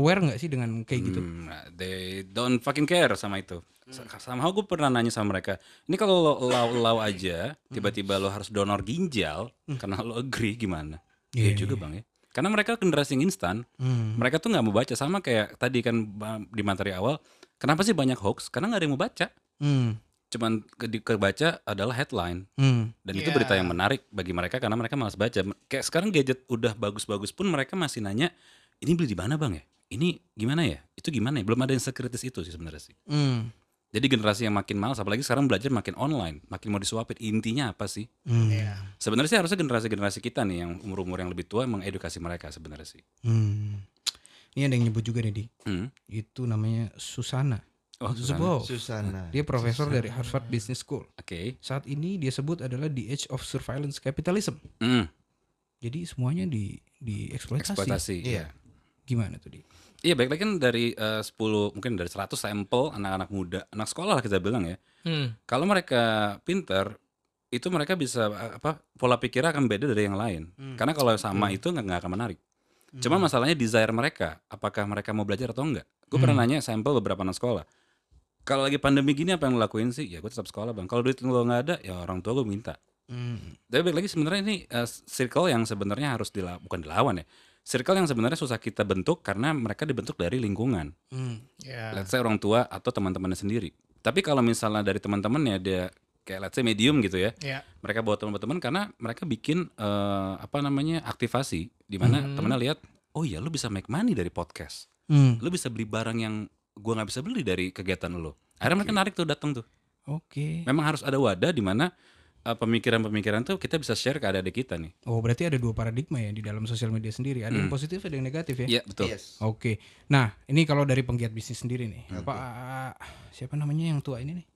aware nggak sih dengan kayak gitu Hmm, nah, they don't fucking care sama itu. Sa- Sama gue pernah nanya sama mereka, ini kalau lo lau aja, tiba-tiba lo harus donor ginjal karena lo agree gimana? Iya Iya, juga bang ya. Karena mereka generasi instan, Hmm. mereka tuh nggak mau baca sama kayak tadi kan di materi awal. Kenapa sih banyak hoax? Karena nggak ada yang mau baca. Hmm. Cuman ke, kebaca adalah headline Hmm. dan itu Iya. berita yang menarik bagi mereka karena mereka malas baca. Kayak sekarang gadget udah bagus-bagus pun mereka masih nanya, ini beli di mana bang ya? Ini gimana ya? Itu gimana ya? Belum ada yang sekritis itu sih sebenarnya sih. Hmm. Jadi generasi yang makin malas, apalagi sekarang belajar makin online, makin mau disuapin. Intinya apa sih? Hmm. Ya. Sebenarnya sih harusnya generasi-generasi kita nih yang umur-umur yang lebih tua mengedukasi mereka sebenarnya sih. Hmm. Ini ada yang nyebut juga nih di Hmm. itu namanya Susana. Oh, Susana. Susana. Dia profesor dari Harvard Business School. Oke. Saat ini dia sebut adalah the age of surveillance capitalism. Hmm. Jadi semuanya di dieksploitasi. Eksploitasi. Iya. Iya. Gimana tuh di? Iya, baik lagi kan dari eh, 10 mungkin dari 100 sampel anak-anak muda, anak sekolah lah kita bilang ya. Hmm. Kalau mereka pinter, itu mereka bisa eh, apa pola pikirnya akan beda dari yang lain. Karena kalau sama itu nggak akan menarik. Cuma masalahnya desire mereka, apakah mereka mau belajar atau enggak. Gue pernah nanya sampel beberapa anak sekolah. Kalau lagi pandemi gini apa yang lo lakuin sih? Ya gue tetap sekolah bang. Kalau duit lo nggak ada, ya orang tua gue minta. Hmm. Tapi balik lagi sebenarnya ini eh, circle yang sebenarnya harus dila bukan dilawan ya. Circle yang sebenarnya susah kita bentuk karena mereka dibentuk dari lingkungan. Hmm. Ya. Let's say orang tua atau teman-temannya sendiri. Tapi kalau misalnya dari teman-temannya dia kayak let's say medium gitu ya. Ya. Mereka bawa teman-teman karena mereka bikin eh, apa namanya aktivasi di mana temennya lihat, oh iya lu bisa make money dari podcast. Hmm. Lu bisa beli barang yang gua nggak bisa beli dari kegiatan lu. Akhirnya mereka narik tuh datang tuh. Oke. Memang harus ada wadah di mana eh, pemikiran-pemikiran tuh kita bisa share ke adik-adik kita nih. Oh, berarti ada dua paradigma ya di dalam sosial media sendiri. Ada yang positif, ada yang negatif ya. Iya betul. Yes. Oke. Nah, ini kalau dari penggiat bisnis sendiri nih. Pak siapa namanya yang tua ini nih?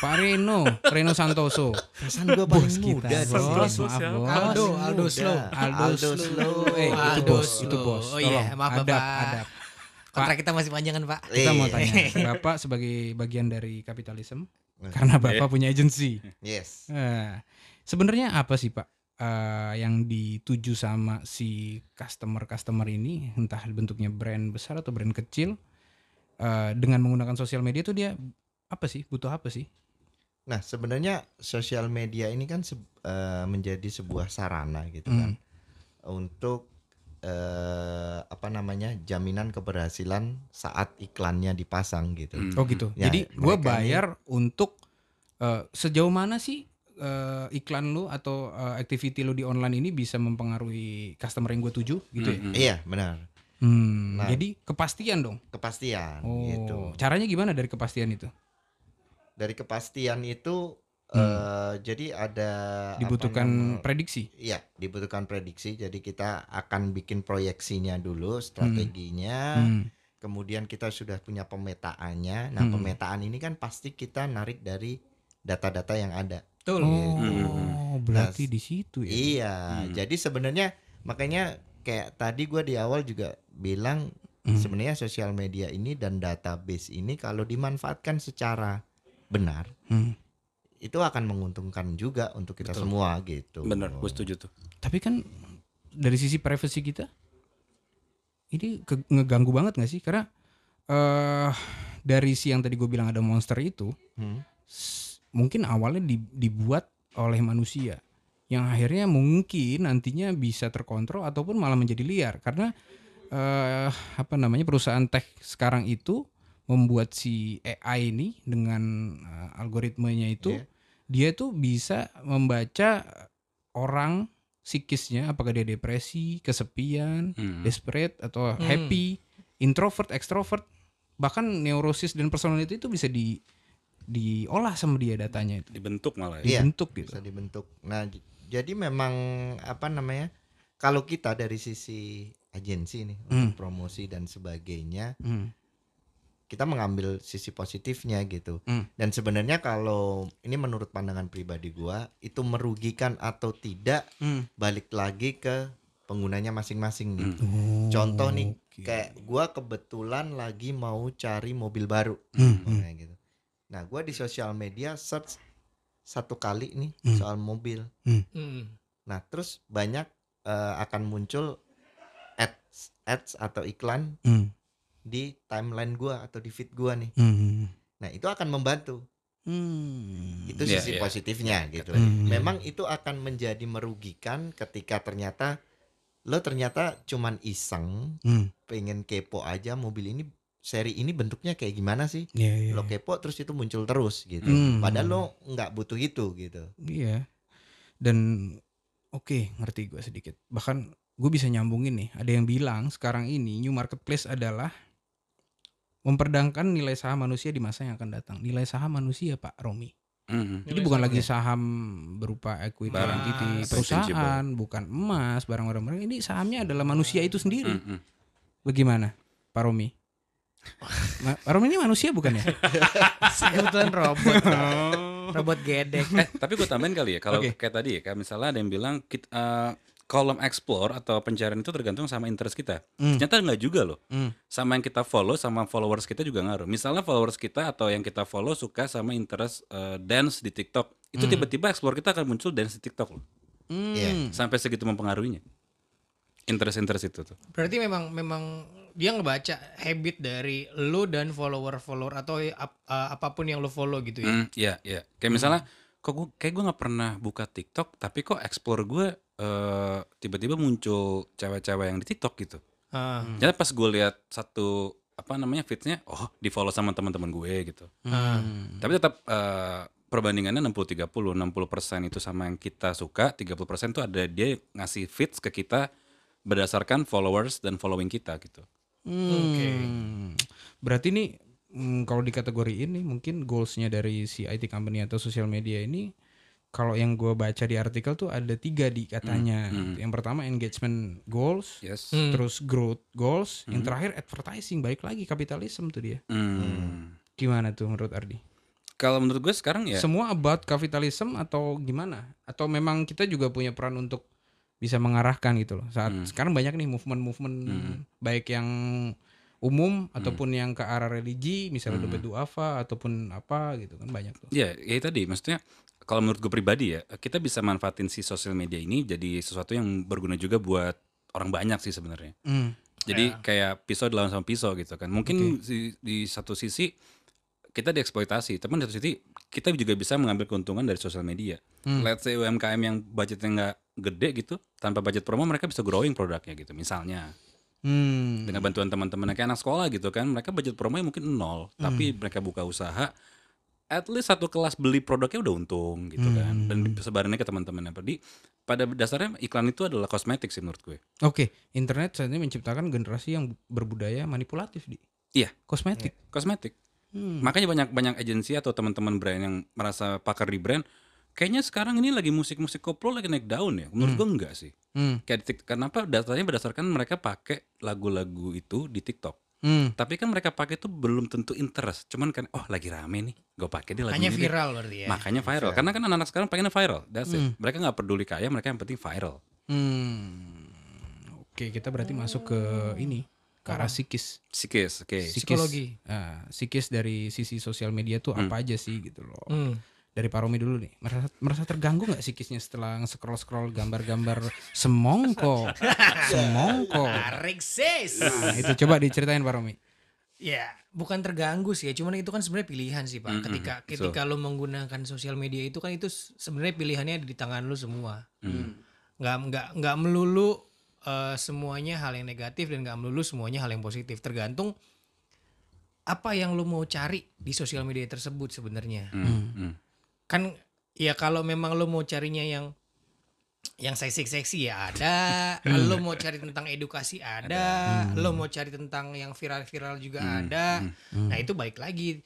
Pak Reno, Reno Santoso. Gue paling Bos kita, muda bos. sini. Maaf, bos. Aldo, Aldo. Slow. Aldo, Aldo Slow. Eh, itu Aldo bos, Slow. itu bos. Oh iya, maaf, adab, Bapak. adab. Kontrak kita masih panjang kan, Pak? Kita mau Iya. tanya, Bapak sebagai bagian dari kapitalisme, karena Bapak punya agensi. Yes. Nah, sebenarnya apa sih Pak eh, yang dituju sama si customer-customer ini, entah bentuknya brand besar atau brand kecil, eh, dengan menggunakan sosial media itu dia apa sih, butuh apa sih? Nah, sebenarnya sosial media ini kan se- eh, menjadi sebuah sarana gitu Hmm. kan untuk eh, apa namanya jaminan keberhasilan saat iklannya dipasang gitu. Hmm. Oh gitu. Ya, Jadi gue bayar untuk eh, sejauh mana sih eh, iklan lu atau eh, activity lu di online ini bisa mempengaruhi customer yang gue tuju gitu ya? Mm-mm. Iya benar, Hmm, Nah. jadi kepastian dong. kepastian Oh, gitu. caranya gimana dari kepastian itu? Dari kepastian itu Hmm. eh, jadi ada Dibutuhkan nama- prediksi. Iya, dibutuhkan prediksi. Jadi kita akan bikin proyeksinya dulu, strateginya. Hmm. Kemudian kita sudah punya pemetaannya. Nah, Hmm. pemetaan ini kan pasti kita narik dari data-data yang ada. Betul. Oh, berarti Nah, di situ ya. Iya, Hmm. jadi sebenarnya makanya kayak tadi gua di awal juga bilang Hmm. sebenarnya sosial media ini dan database ini kalau dimanfaatkan secara benar Hmm. Itu akan menguntungkan juga untuk kita Betul. semua gitu. Bener, gue setuju tuh. Tapi kan dari sisi privacy kita ini ke- ngeganggu banget gak sih? Karena eh dari si yang tadi gue bilang ada monster itu Hmm. mungkin awalnya di- dibuat oleh manusia yang akhirnya mungkin nantinya bisa terkontrol ataupun malah menjadi liar karena eh apa namanya perusahaan tech sekarang itu membuat si AI ini dengan eh, algoritmenya itu Iya. Dia tuh bisa membaca orang psikisnya apakah dia depresi, kesepian, Hmm. desperate atau Hmm. happy, introvert, extrovert, bahkan neurosis dan personality itu bisa di diolah sama dia datanya itu, Dibentuk malah ya. Iya. dibentuk gitu. bisa dibentuk. Nah, jadi memang apa namanya? Kalau kita dari sisi agensi nih untuk promosi dan sebagainya, Hmm. Kita mengambil sisi positifnya gitu. Hmm. Dan sebenarnya kalau ini menurut pandangan pribadi gua, itu merugikan atau tidak Hmm. balik lagi ke penggunanya masing-masing nih. Hmm. Contoh nih, Oke. kayak gua kebetulan lagi mau cari mobil baru, Nah, kayak gitu. Nah, gua di sosial media search satu kali nih Hmm. soal mobil. Hmm. Nah, terus banyak eh, akan muncul ads, ads atau iklan Hmm. Di timeline gua atau di feed gua nih. Hmm. Nah, itu akan membantu. Hmm. Itu Iya, sisi iya. positifnya gitu. Hmm. Memang itu akan menjadi merugikan ketika ternyata lo ternyata cuman iseng Hmm. pengen kepo aja mobil ini seri ini bentuknya kayak gimana sih? Iya, iya. Lo kepo terus itu muncul terus gitu. Hmm. Padahal lo nggak butuh itu gitu. Iya. Dan oke, ngerti gue sedikit. Bahkan gue bisa nyambungin nih. Ada yang bilang sekarang ini new marketplace adalah memperdagangkan nilai saham manusia di masa yang akan datang. Nilai saham manusia, Pak Romi. Hmm. Jadi Nilai bukan lagi saham berupa equity Barang. entity perusahaan, bukan emas, barang-barang. Ini sahamnya adalah manusia itu sendiri. Hmm, hmm. Bagaimana, Pak Romi? Ma- Pak Romi ini manusia bukan ya? Kebetulan robot. robot gedek. Eh, tapi gue tambahin kali ya kalau Oke. kayak tadi ya, kayak misalnya ada yang bilang kit- eh, kolom explore atau pencarian itu tergantung sama interest kita. Hmm. Ternyata nggak juga loh. Hmm. Sama yang kita follow sama followers kita juga ngaruh. Misalnya followers kita atau yang kita follow suka sama interest eh, dance di TikTok, itu Hmm. tiba-tiba explore kita akan muncul dance di TikTok loh. Hmm. Iya. Sampai segitu mempengaruhinya. Interest-interest itu tuh. Berarti memang memang dia ngebaca habit dari lu dan follower-follower atau ap- uh, apa pun yang lu follow gitu ya. Hmm, iya, iya. Kayak misalnya, kok gue kayak gue nggak pernah buka TikTok, tapi kok explore gue eh, tiba-tiba muncul cewek-cewek yang di TikTok gitu. Ah, Jadi pas gue lihat satu apa namanya feedsnya, oh di follow sama teman-teman gue gitu. Hmm. Tapi tetap eh, perbandingannya 60-30, 60% itu sama yang kita suka, 30% itu ada dia ngasih feeds ke kita berdasarkan followers dan following kita gitu. Hmm. Berarti ini mm, kalau di kategori ini mungkin goalsnya dari si IT company atau sosial media ini kalau yang gue baca di artikel tuh ada tiga di katanya. Hmm, Yang pertama engagement goals, Yes. Hmm. terus growth goals, yang terakhir advertising. Balik lagi kapitalisme tuh dia. Hmm. Gimana tuh menurut Ardi? Kalau menurut gue sekarang ya Semua about kapitalisme atau gimana? Atau memang kita juga punya peran untuk bisa mengarahkan gitu loh. Saat Hmm. sekarang banyak nih movement-movement baik yang umum ataupun yang ke arah religi, misalnya dompet duafa ataupun apa gitu kan banyak tuh. Ya, ya tadi maksudnya kalau menurut gue pribadi ya, kita bisa manfaatin si sosial media ini jadi sesuatu yang berguna juga buat orang banyak sih sebenarnya. Hmm. Jadi kayak pisau dilawan sama pisau gitu kan. Mungkin di, di satu sisi kita dieksploitasi, tapi di satu sisi kita juga bisa mengambil keuntungan dari sosial media. Let's say UMKM yang budgetnya nggak gede gitu, tanpa budget promo mereka bisa growing produknya gitu. Misalnya Hmm. dengan bantuan teman-teman kayak anak sekolah gitu kan, mereka budget promonya mungkin nol, tapi mereka buka usaha, at least satu kelas beli produknya udah untung gitu kan, dan sebarannya ke teman-temannya. Jadi pada dasarnya iklan itu adalah kosmetik sih menurut gue. Oke, internet saat ini menciptakan generasi yang berbudaya manipulatif di Iya. kosmetik. kosmetik. Hmm. Makanya banyak banyak agensi atau teman-teman brand yang merasa pakar di brand, kayaknya sekarang ini lagi musik-musik koplo lagi naik daun ya. Menurut gua enggak sih. Hmm. Kayak di Tik- kenapa datanya berdasarkan mereka pakai lagu-lagu itu di TikTok. Hmm. Tapi kan mereka pakai itu belum tentu interest. Cuman kan oh lagi rame nih, gue pakai dia lagu Hanya ini deh. viral berarti ya. Makanya viral. Karena kan anak-anak sekarang pengennya viral. That's it. Mereka nggak peduli kaya, mereka yang penting viral. Hmm. Oke, kita berarti masuk ke ini ke arah psikis. Psikis, oke. Psikis, Psikologi. ah, psikis dari sisi sosial media tuh apa aja sih gitu loh. Hmm. Dari Pak Romi dulu nih, merasa, merasa terganggu nggak psikisnya setelah scroll scroll gambar-gambar semongko, semongko. Tarik sis. Nah, itu coba diceritain Pak Romi. Ya, bukan terganggu sih ya, cuman itu kan sebenarnya pilihan sih, Pak. Mm-mm, Ketika betul. ketika lo menggunakan sosial media itu kan itu sebenarnya pilihannya ada di tangan lo semua. Hmm. Nggak nggak nggak melulu eh, semuanya hal yang negatif dan nggak melulu semuanya hal yang positif. Tergantung apa yang lo mau cari di sosial media tersebut sebenarnya. Hmm, hmm. Kan ya kalau memang lo mau carinya yang yang seksi-seksi ya ada, lo mau cari tentang edukasi ada, lo mau cari tentang yang viral-viral juga ada. Nah, itu balik lagi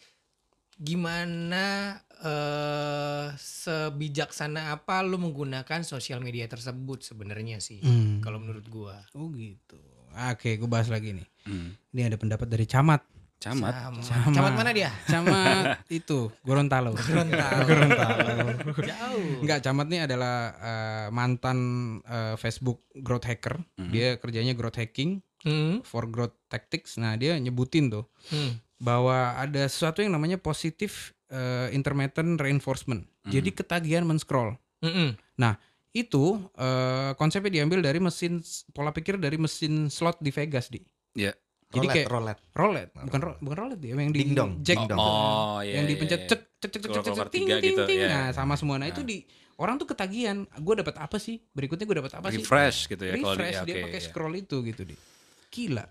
gimana eh sebijaksana apa lo menggunakan sosial media tersebut sebenarnya sih Hmm. kalau menurut gua. Oh gitu. Oke, gue bahas lagi nih. Hmm. Ini ada pendapat dari Camat. Camat. Camat. Camat. Camat mana dia? Camat itu Gorontalo. Gorontalo. Jauh. Enggak, Camat nih adalah eh, mantan eh, Facebook growth hacker. Dia kerjanya growth hacking Hmm. for growth tactics. Nah, dia nyebutin tuh Hmm. bahwa ada sesuatu yang namanya positive eh, intermittent reinforcement. Jadi ketagihan men-scroll. Mm-mm. Nah, itu eh, konsepnya diambil dari mesin pola pikir dari mesin slot di Vegas, di. Ya. Jadi kayak roulette. roulette, bukan ro- bukan roulette dia, yang di Ding dong, jack dong. Oh, iya. yang iya, dipencet iya. cek cek cek cek cek ting ting gitu, ting. iya. Nah, sama semua. Nah, itu di orang tuh ketagihan. Gue dapat apa sih? Berikutnya gue dapat apa sih? Refresh gitu ya Refresh ya, dia pakai iya. scroll itu gitu di. Gila.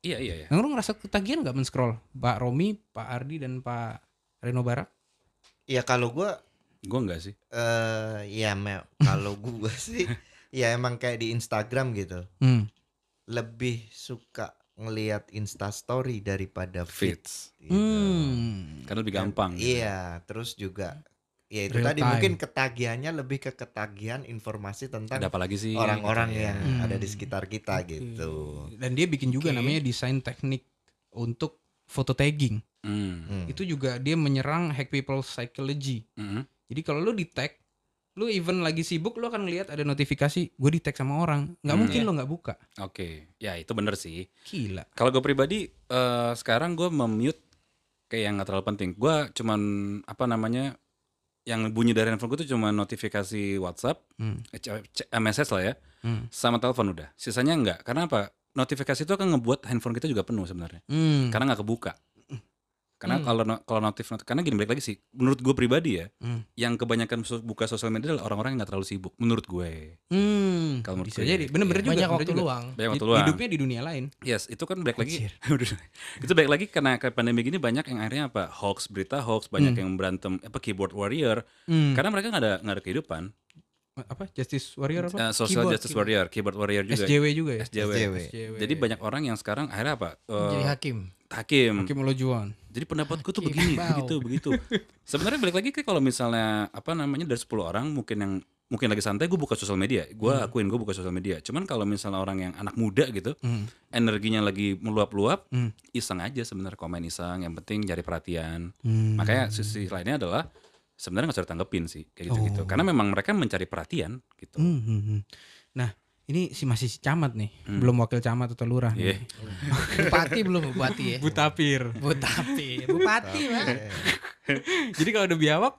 Iya, iya, iya. Nah, lu ngerasa ketagihan nggak men-scroll? Pak Romi, Pak Ardi dan Pak Reno Barak? Ya kalau gua Gue enggak sih. eh ya kalau gua sih ya emang kayak di Instagram gitu. Hmm. Lebih suka ngelihat Insta story daripada feed. Fits. gitu. Hmm. Karena lebih gampang. gitu. Iya, terus juga ya itu Real tadi time. mungkin ketagihannya lebih ke ketagihan informasi tentang Ada apa lagi sih? orang-orang gitu ya. yang Hmm. ada di sekitar kita gitu. Dan dia bikin juga Oke. namanya desain teknik untuk foto tagging. Hmm. Hmm. Itu juga dia menyerang hack people psychology. Hmm. Jadi kalau lu di tag, lu even lagi sibuk lu akan lihat ada notifikasi gue di tag sama orang. Nggak Hmm. mungkin Iya. lo nggak buka. Oke. Ya, itu bener sih. Gila. Kalau gue pribadi eh, sekarang gue memute kayak yang nggak terlalu penting. Gue cuman apa namanya yang bunyi dari handphone gue tuh cuma notifikasi WhatsApp, Hmm. eh, c- MSS lah ya, Hmm. sama telepon udah. Sisanya enggak. Karena apa? Notifikasi itu akan ngebuat handphone kita juga penuh sebenarnya. Hmm. Karena nggak kebuka. Karena Hmm. kalau kalau notif, not- karena gini balik lagi sih. Menurut gue pribadi ya, Hmm. yang kebanyakan buka sosial media adalah orang-orang yang nggak terlalu sibuk. Menurut gue. Hmm. Kalau menurut bisa gue, jadi. Bener-bener iya. juga. Banyak bener waktu juga. luang. Banyak waktu Hid- luang. Hidupnya di dunia lain. Yes, itu kan balik lagi. Itu balik lagi karena kayak pandemi gini banyak yang akhirnya apa hoax, berita hoax, banyak Hmm. yang berantem apa keyboard warrior. Hmm. Karena mereka nggak ada nggak ada kehidupan. apa? Justice Warrior apa? Eh, social Keyboard, justice keyboard. warrior, keyboard warrior juga. SJW juga ya. SJW. SJW. SJW. Jadi banyak orang yang sekarang akhirnya apa? eh, Jadi hakim. Hakim. Hakim Olajuwon. Jadi pendapatku tuh Hakim begini, begitu, begitu. Sebenarnya balik lagi ke kalau misalnya apa namanya dari 10 orang mungkin yang mungkin lagi santai gue buka sosial media. Gue Hmm. akuin gue buka sosial media. Cuman kalau misalnya orang yang anak muda gitu, Hmm. energinya lagi meluap-luap, Hmm. iseng aja sebenarnya komen iseng. Yang penting cari perhatian. Hmm. Makanya sisi lainnya adalah sebenarnya nggak usah ditanggepin sih kayak gitu-gitu. Oh. Karena memang mereka mencari perhatian gitu. Hmm, hmm, hmm. Nah, ini si masih si camat nih, Hmm. belum wakil camat atau lurah. Iya. nih. Bupati belum bupati ya. Butapir. Bupati, bupati lah. Jadi kalau ada biawak,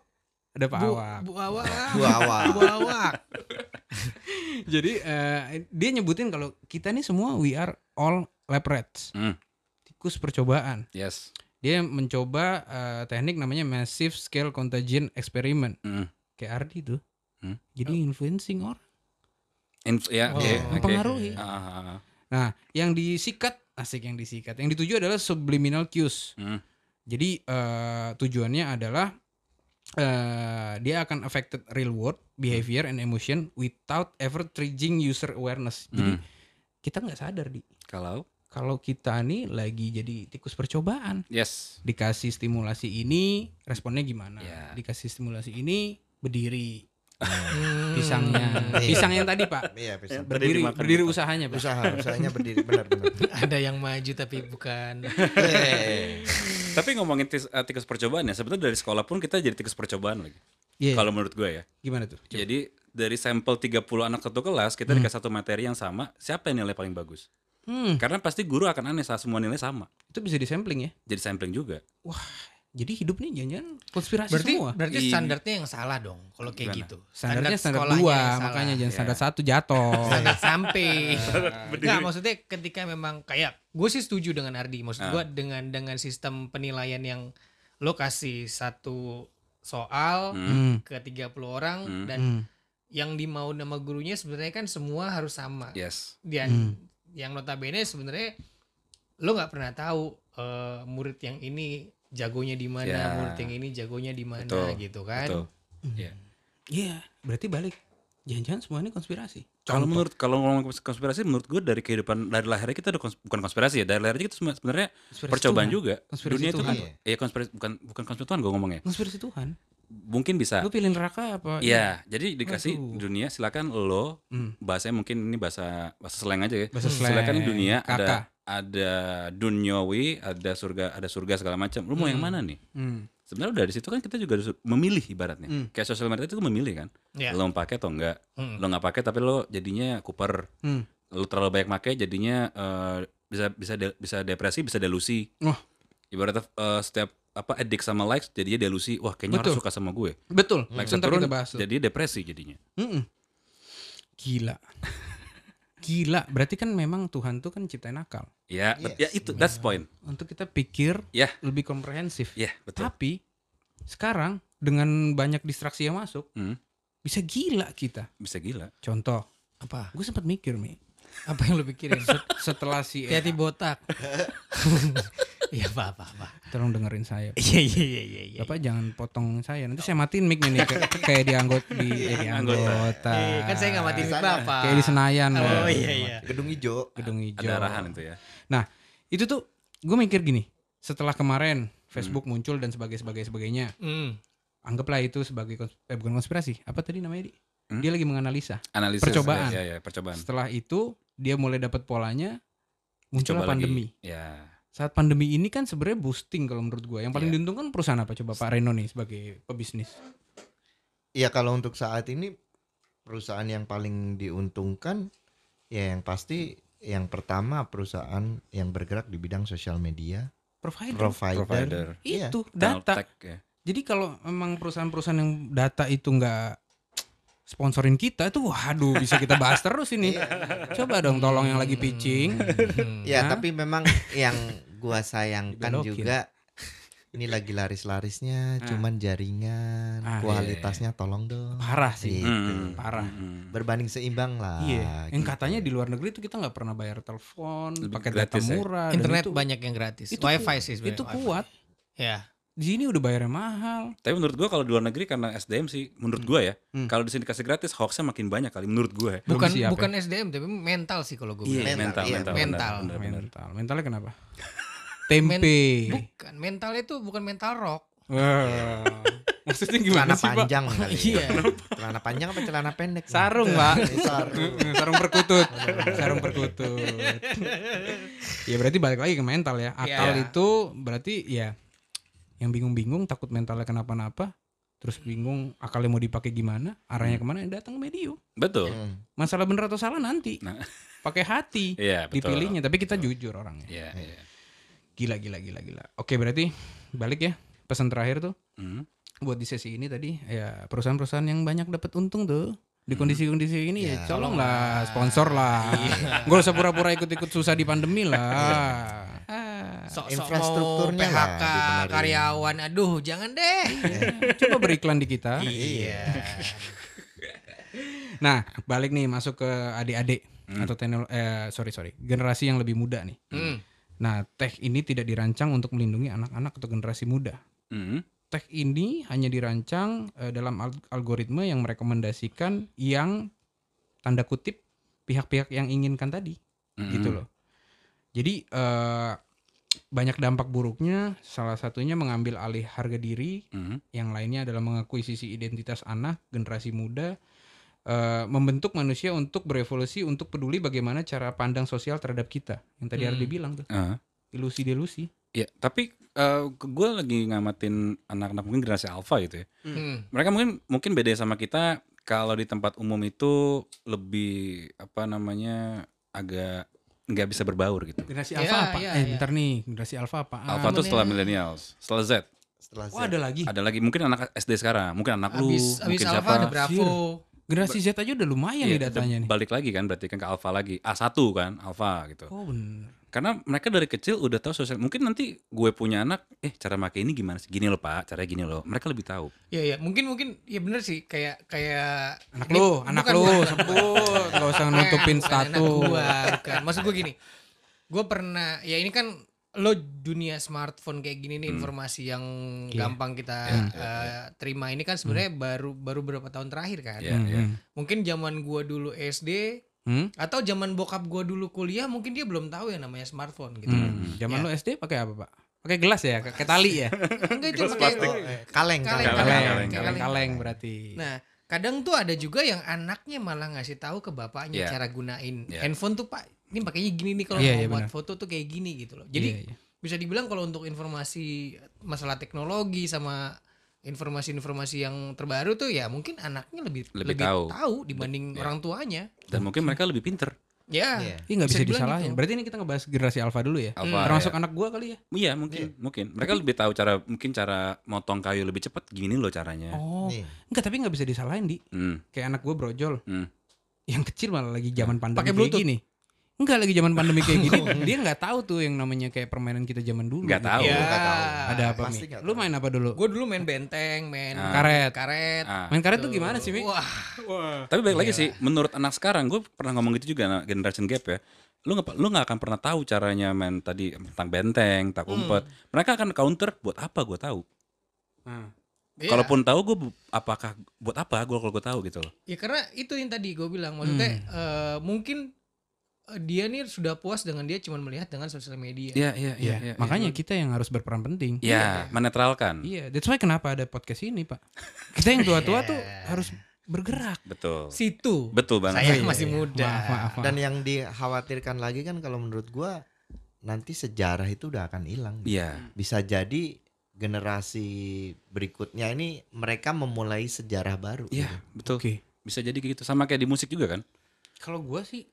ada Pak Bu, Awak. bu awak. Bu awak. Bu awak. Jadi eh, dia nyebutin kalau kita nih semua we are all lab rats. Hmm. Tikus percobaan. Yes. Dia mencoba eh, teknik namanya massive scale contagion experiment. Hmm. Kayak Ardi tuh. Hmm. Jadi influencing orang. Inf- ya, oke, oke. Mempengaruhi. Ah, ah, ah. Nah, yang disikat asik yang disikat. Yang dituju adalah subliminal cues. Hmm. Jadi eh, tujuannya adalah eh, dia akan affected real world behavior and emotion without ever triggering user awareness. Jadi Hmm. kita nggak sadar di Kalau kalau kita nih lagi jadi tikus percobaan. yes. Dikasih stimulasi ini, responnya gimana? Ya. Dikasih stimulasi ini, berdiri. Hmm. Pisangnya, Iya. pisang yang tadi pak, Iya, bisa. Tadi berdiri, berdiri usahanya pak. Usaha, usahanya berdiri benar-benar. Ada yang maju tapi bukan. Eh, Tapi ngomongin eh, tikus percobaan ya, sebenarnya dari sekolah pun kita jadi tikus percobaan lagi. Iya. Kalau menurut gue ya. Gimana tuh? Coba. Jadi dari sampel 30 anak satu kelas, kita dikasih satu materi yang sama, siapa yang nilai paling bagus? Hmm, Karena pasti guru akan aneh saat semua nilai sama. itu bisa disampling ya. Jadi sampling juga. Jadi hidup nih jangan konspirasi Berarti semua. berarti Iya. standarnya yang salah dong kalau kayak Gimana? gitu. Standarnya standar dua, makanya jangan Iya. standar satu jatuh. standar sampai. Enggak, maksudnya ketika memang kayak gue sih setuju dengan Ardi. Maksud Ah. gue dengan dengan sistem penilaian yang lo kasih satu soal Hmm. Ke 30 orang Hmm. dan hmm, yang dimau nama gurunya sebenarnya kan semua harus sama. Yes. Dan Hmm. yang notabene sebenarnya lo nggak pernah tahu eh, murid yang ini jagonya di mana, Ya. murid yang ini jagonya di mana Betul, gitu kan. Betul. Iya. Iya, berarti balik. Jangan-jangan semua ini konspirasi. Kalau menurut kalau ngomong konspirasi menurut gue dari kehidupan dari lahirnya kita udah kons- bukan konspirasi ya dari lahirnya kita sebenarnya Konspirasi percobaan Tuhan. juga Konspirasi dunia itu Tuhan. kan ya konspirasi bukan bukan konspirasi Tuhan gue ngomongnya konspirasi Tuhan. mungkin bisa Lu pilih neraka apa? Iya, jadi dikasih Aduh. dunia silakan lo Hmm. bahasanya mungkin ini bahasa bahasa slang aja ya. Bahasa Silakan slang, dunia kakak. ada ada dunyawi, ada surga, ada surga segala macam. Lu mau yang mana nih? Hmm. Sebenarnya dari situ kan kita juga memilih ibaratnya. Hmm. Kayak sosial media itu memilih kan. Ya. Lo mau pakai atau enggak? Hmm. Lo nggak pakai tapi lo jadinya kuper. Hmm. Lo terlalu banyak pakai jadinya eh, bisa bisa de- bisa depresi, bisa delusi. Wah. Ibaratnya eh, setiap apa addict sama likes jadinya delusi. Wah, kayaknya Betul. harus suka sama gue. Betul. Likes Ntar turun kita bahas. tuh. jadi depresi jadinya. Mm-mm. Gila. Gila. Berarti kan memang Tuhan tuh kan ciptain akal. Ya, Yes, ya itu that's point. Untuk kita pikir Ya. lebih komprehensif. Ya, betul. Tapi sekarang dengan banyak distraksi yang masuk, Hmm, bisa gila kita. bisa gila. Contoh, Apa? gue sempat mikir nih, Apa yang lo pikirin? setelah si Hati-hati botak. Iya apa apa apa. tolong dengerin saya. Iya iya iya iya. iya. Bapak jangan potong saya. Nanti saya matiin mic nih kayak, kayak di anggota di, eh, di Anggota. anggota. Iya, kan saya nggak matiin mic bapak. Kayak di Senayan. Oh iya iya. Gedung hijau. Gedung hijau. Ada arahan itu ya. Nah, itu tuh gue mikir gini, setelah kemarin Facebook muncul dan sebagainya sebagainya sebagainya, Hmm. anggaplah itu sebagai eh, bukan konspirasi. Apa tadi namanya, Di? Hmm? Dia lagi menganalisa. Analisis Percobaan. Ya, ya, percobaan. Setelah itu dia mulai dapat polanya, muncullah Coba lagi. pandemi. Ya. Saat pandemi ini kan sebenarnya boosting kalau menurut gue. Yang paling Iya. diuntungkan perusahaan apa coba Pak Reno nih sebagai pebisnis? Ya kalau untuk saat ini perusahaan yang paling diuntungkan ya yang pasti yang pertama perusahaan yang bergerak di bidang sosial media, Provider. provider. Provider. Iya. Itu data. Ya. Jadi kalau memang perusahaan-perusahaan yang data itu nggak sponsorin kita itu waduh bisa kita bahas terus ini. Coba dong tolong yang lagi pitching. Hmm. Ya, Hah? tapi memang yang gua sayangkan Dibelokin. juga ini lagi laris-larisnya Ah. cuman jaringan, Ah, kualitasnya tolong dong. Parah sih. Gitu. Hmm, Parah. hmm. Berbanding seimbang lah. Iya, yang gitu. katanya di luar negeri itu kita nggak pernah bayar telepon, pakai data ya? murah, dan Internet itu, banyak yang gratis. itu Wifi sih sebenarnya. itu wifi. kuat. Ya. Di sini udah bayarnya mahal. Tapi menurut gua kalau di luar negeri karena SDM sih, menurut gua ya, Hmm. kalau di sini dikasih gratis hoaxnya makin banyak kali menurut gua. ya. Bukan siap ya? bukan SDM tapi mental sih kalau gue Iya. Mental, mental, iya, mental, mental. benar, benar, benar. Mental. Mentalnya kenapa? tempe. Bukan, mental itu bukan mental rock. Maksudnya gimana celana sih, Pak? panjang kali Iya. ya. celana panjang apa celana pendek? Sarung, Pak. Sarung. Sarung perkutut. Sarung perkutut. ya berarti balik lagi ke mental ya. Akal Iya. itu berarti ya yang bingung-bingung takut mentalnya kenapa-napa, terus bingung akalnya mau dipakai gimana, arahnya ke mana, yang datang ke medium. Betul. Hmm. Masalah bener atau salah nanti. Nah. Pakai hati Iya, betul. dipilihnya, tapi kita jujur orangnya. Iya, iya. Gila gila gila gila. Oke, berarti balik ya. Pesan terakhir tuh Hmm. buat di sesi ini tadi ya perusahaan-perusahaan yang banyak dapat untung tuh di kondisi-kondisi ini ya, Ya, colong lah sponsor lah nggak usah pura-pura ikut-ikut susah di pandemi lah Ah, Sok-sok Infrastrukturnya mau lah PHK dibenerin. karyawan. Aduh, jangan deh. coba beriklan di kita iya. nah balik nih masuk ke adik-adik atau teknol eh sorry sorry generasi yang lebih muda nih Hmm. nah tech ini tidak dirancang untuk melindungi anak-anak atau generasi muda Hmm. Tech ini hanya dirancang eh, dalam al- algoritma yang merekomendasikan yang tanda kutip pihak-pihak yang inginkan tadi Hmm. gitu loh. Jadi eh, banyak dampak buruknya salah satunya mengambil alih harga diri, Hmm. yang lainnya adalah mengakuisisi identitas anak generasi muda eh, membentuk manusia untuk berevolusi untuk peduli bagaimana cara pandang sosial terhadap kita. Yang tadi Hmm. Ardi bilang tuh, Ah. ilusi-delusi. Ya, tapi gue lagi ngamatin anak-anak mungkin generasi alpha gitu ya. Hmm. Mereka mungkin mungkin beda sama kita kalau di tempat umum itu lebih apa namanya agak nggak bisa berbaur gitu. Generasi Ya, alfa apa? ya, eh, ya. bentar nih, generasi alfa apa? Alpha tuh setelah millennials, setelah Z. Setelah Oh, ada lagi. Ada lagi mungkin anak SD sekarang, mungkin anak lu, Abis, abis mungkin Alpha siapa. ada Bravo. Generasi Z aja udah lumayan Iya, nih datanya nih. Balik lagi kan berarti kan ke alpha lagi. A1 kan, alpha gitu. Oh bener. Karena mereka dari kecil udah tahu sosial. Mungkin nanti gue punya anak, eh cara pakai ini gimana sih? Gini loh Pak, caranya gini loh. Mereka lebih tahu. Iya, iya. Mungkin mungkin ya bener sih kayak kayak Anak ini lu, anak bukan- lu sebut, gak usah nutupin status. gua, bukan. Maksud gue gini. Gue pernah ya ini kan lo dunia smartphone kayak gini nih informasi yang Iya. gampang kita eh, terima ini kan sebenarnya baru baru berapa tahun terakhir kan. Iya, Hmm, iya. hmm. Mungkin zaman gua dulu SD Hmm? atau zaman bokap gua dulu kuliah mungkin dia belum tahu yang namanya smartphone gitu. Hmm. Zaman Ya. lu SD pakai apa, Pak? Pakai gelas ya, kayak tali ya. Enggak cuma kayak Oh, eh, kaleng, Kaleng, kaleng, kaleng, Kaleng, kaleng, kaleng, kaleng berarti. Nah, kadang tuh ada juga yang anaknya malah ngasih tahu ke bapaknya Iya. cara gunain Iya. handphone tuh Pak. Ini pakainya gini nih kalau Iya, mau iya, buat benar. foto tuh kayak gini gitu loh. Jadi Iya, iya. bisa dibilang kalau untuk informasi masalah teknologi sama informasi-informasi yang terbaru tuh ya mungkin anaknya lebih Lebih tahu. dibanding Iya. orang tuanya. Dan mungkin mereka lebih pinter. Ya. Iya. Iya nggak Bisa bisa, disalahin. gitu. Berarti ini kita ngebahas generasi alfa dulu ya. Alpha, Termasuk ya. anak gua kali ya. Iya mungkin, mungkin. Mereka lebih tahu cara, mungkin cara motong kayu lebih cepat. Gini loh caranya. Oh, Nih. enggak tapi nggak bisa disalahin di. Hmm, Kayak anak gua brojol. hmm. Yang kecil malah lagi zaman pandemi Pakai kayak gini. Enggak lagi zaman pandemi kayak gini. dia nggak tahu tuh yang namanya kayak permainan kita zaman dulu. Nggak tahu. Ya. Nggak tahu. Ada apa Pasti nih? Lu main apa dulu? Gue dulu main benteng, main Ah. Karet. karet. Ah. Main karet tuh gimana sih, Mi? Wah, Tapi balik lagi sih, menurut anak sekarang, gue pernah ngomong gitu juga, generation gap ya. Lu nggak lu nggak akan pernah tahu caranya main tadi tentang benteng, tak Hmm. umpet. Mereka akan counter buat apa gue tahu. Nah. iya. Kalaupun tahu gue apakah buat apa gue kalau gue tahu gitu loh. Ya karena itu yang tadi gue bilang maksudnya Hmm. eh, mungkin dia nih sudah puas dengan dia cuma melihat dengan sosial media. Iya iya Iya, makanya kita yang harus berperan penting. Ya, menetralkan. Iya, that's why kenapa ada podcast ini, Pak. Kita yang tua-tua tuh Iya. harus bergerak. Betul. Situ. Betul banget. Saya Iya, masih iya. muda. Maaf, maaf, maaf. Dan yang dikhawatirkan lagi kan kalau menurut gua nanti sejarah itu udah akan hilang. Iya. Bisa jadi generasi berikutnya ini mereka memulai sejarah baru. Iya, gitu. betul. Oke. Bisa jadi kayak gitu. Sama kayak di musik juga kan? Kalau gua sih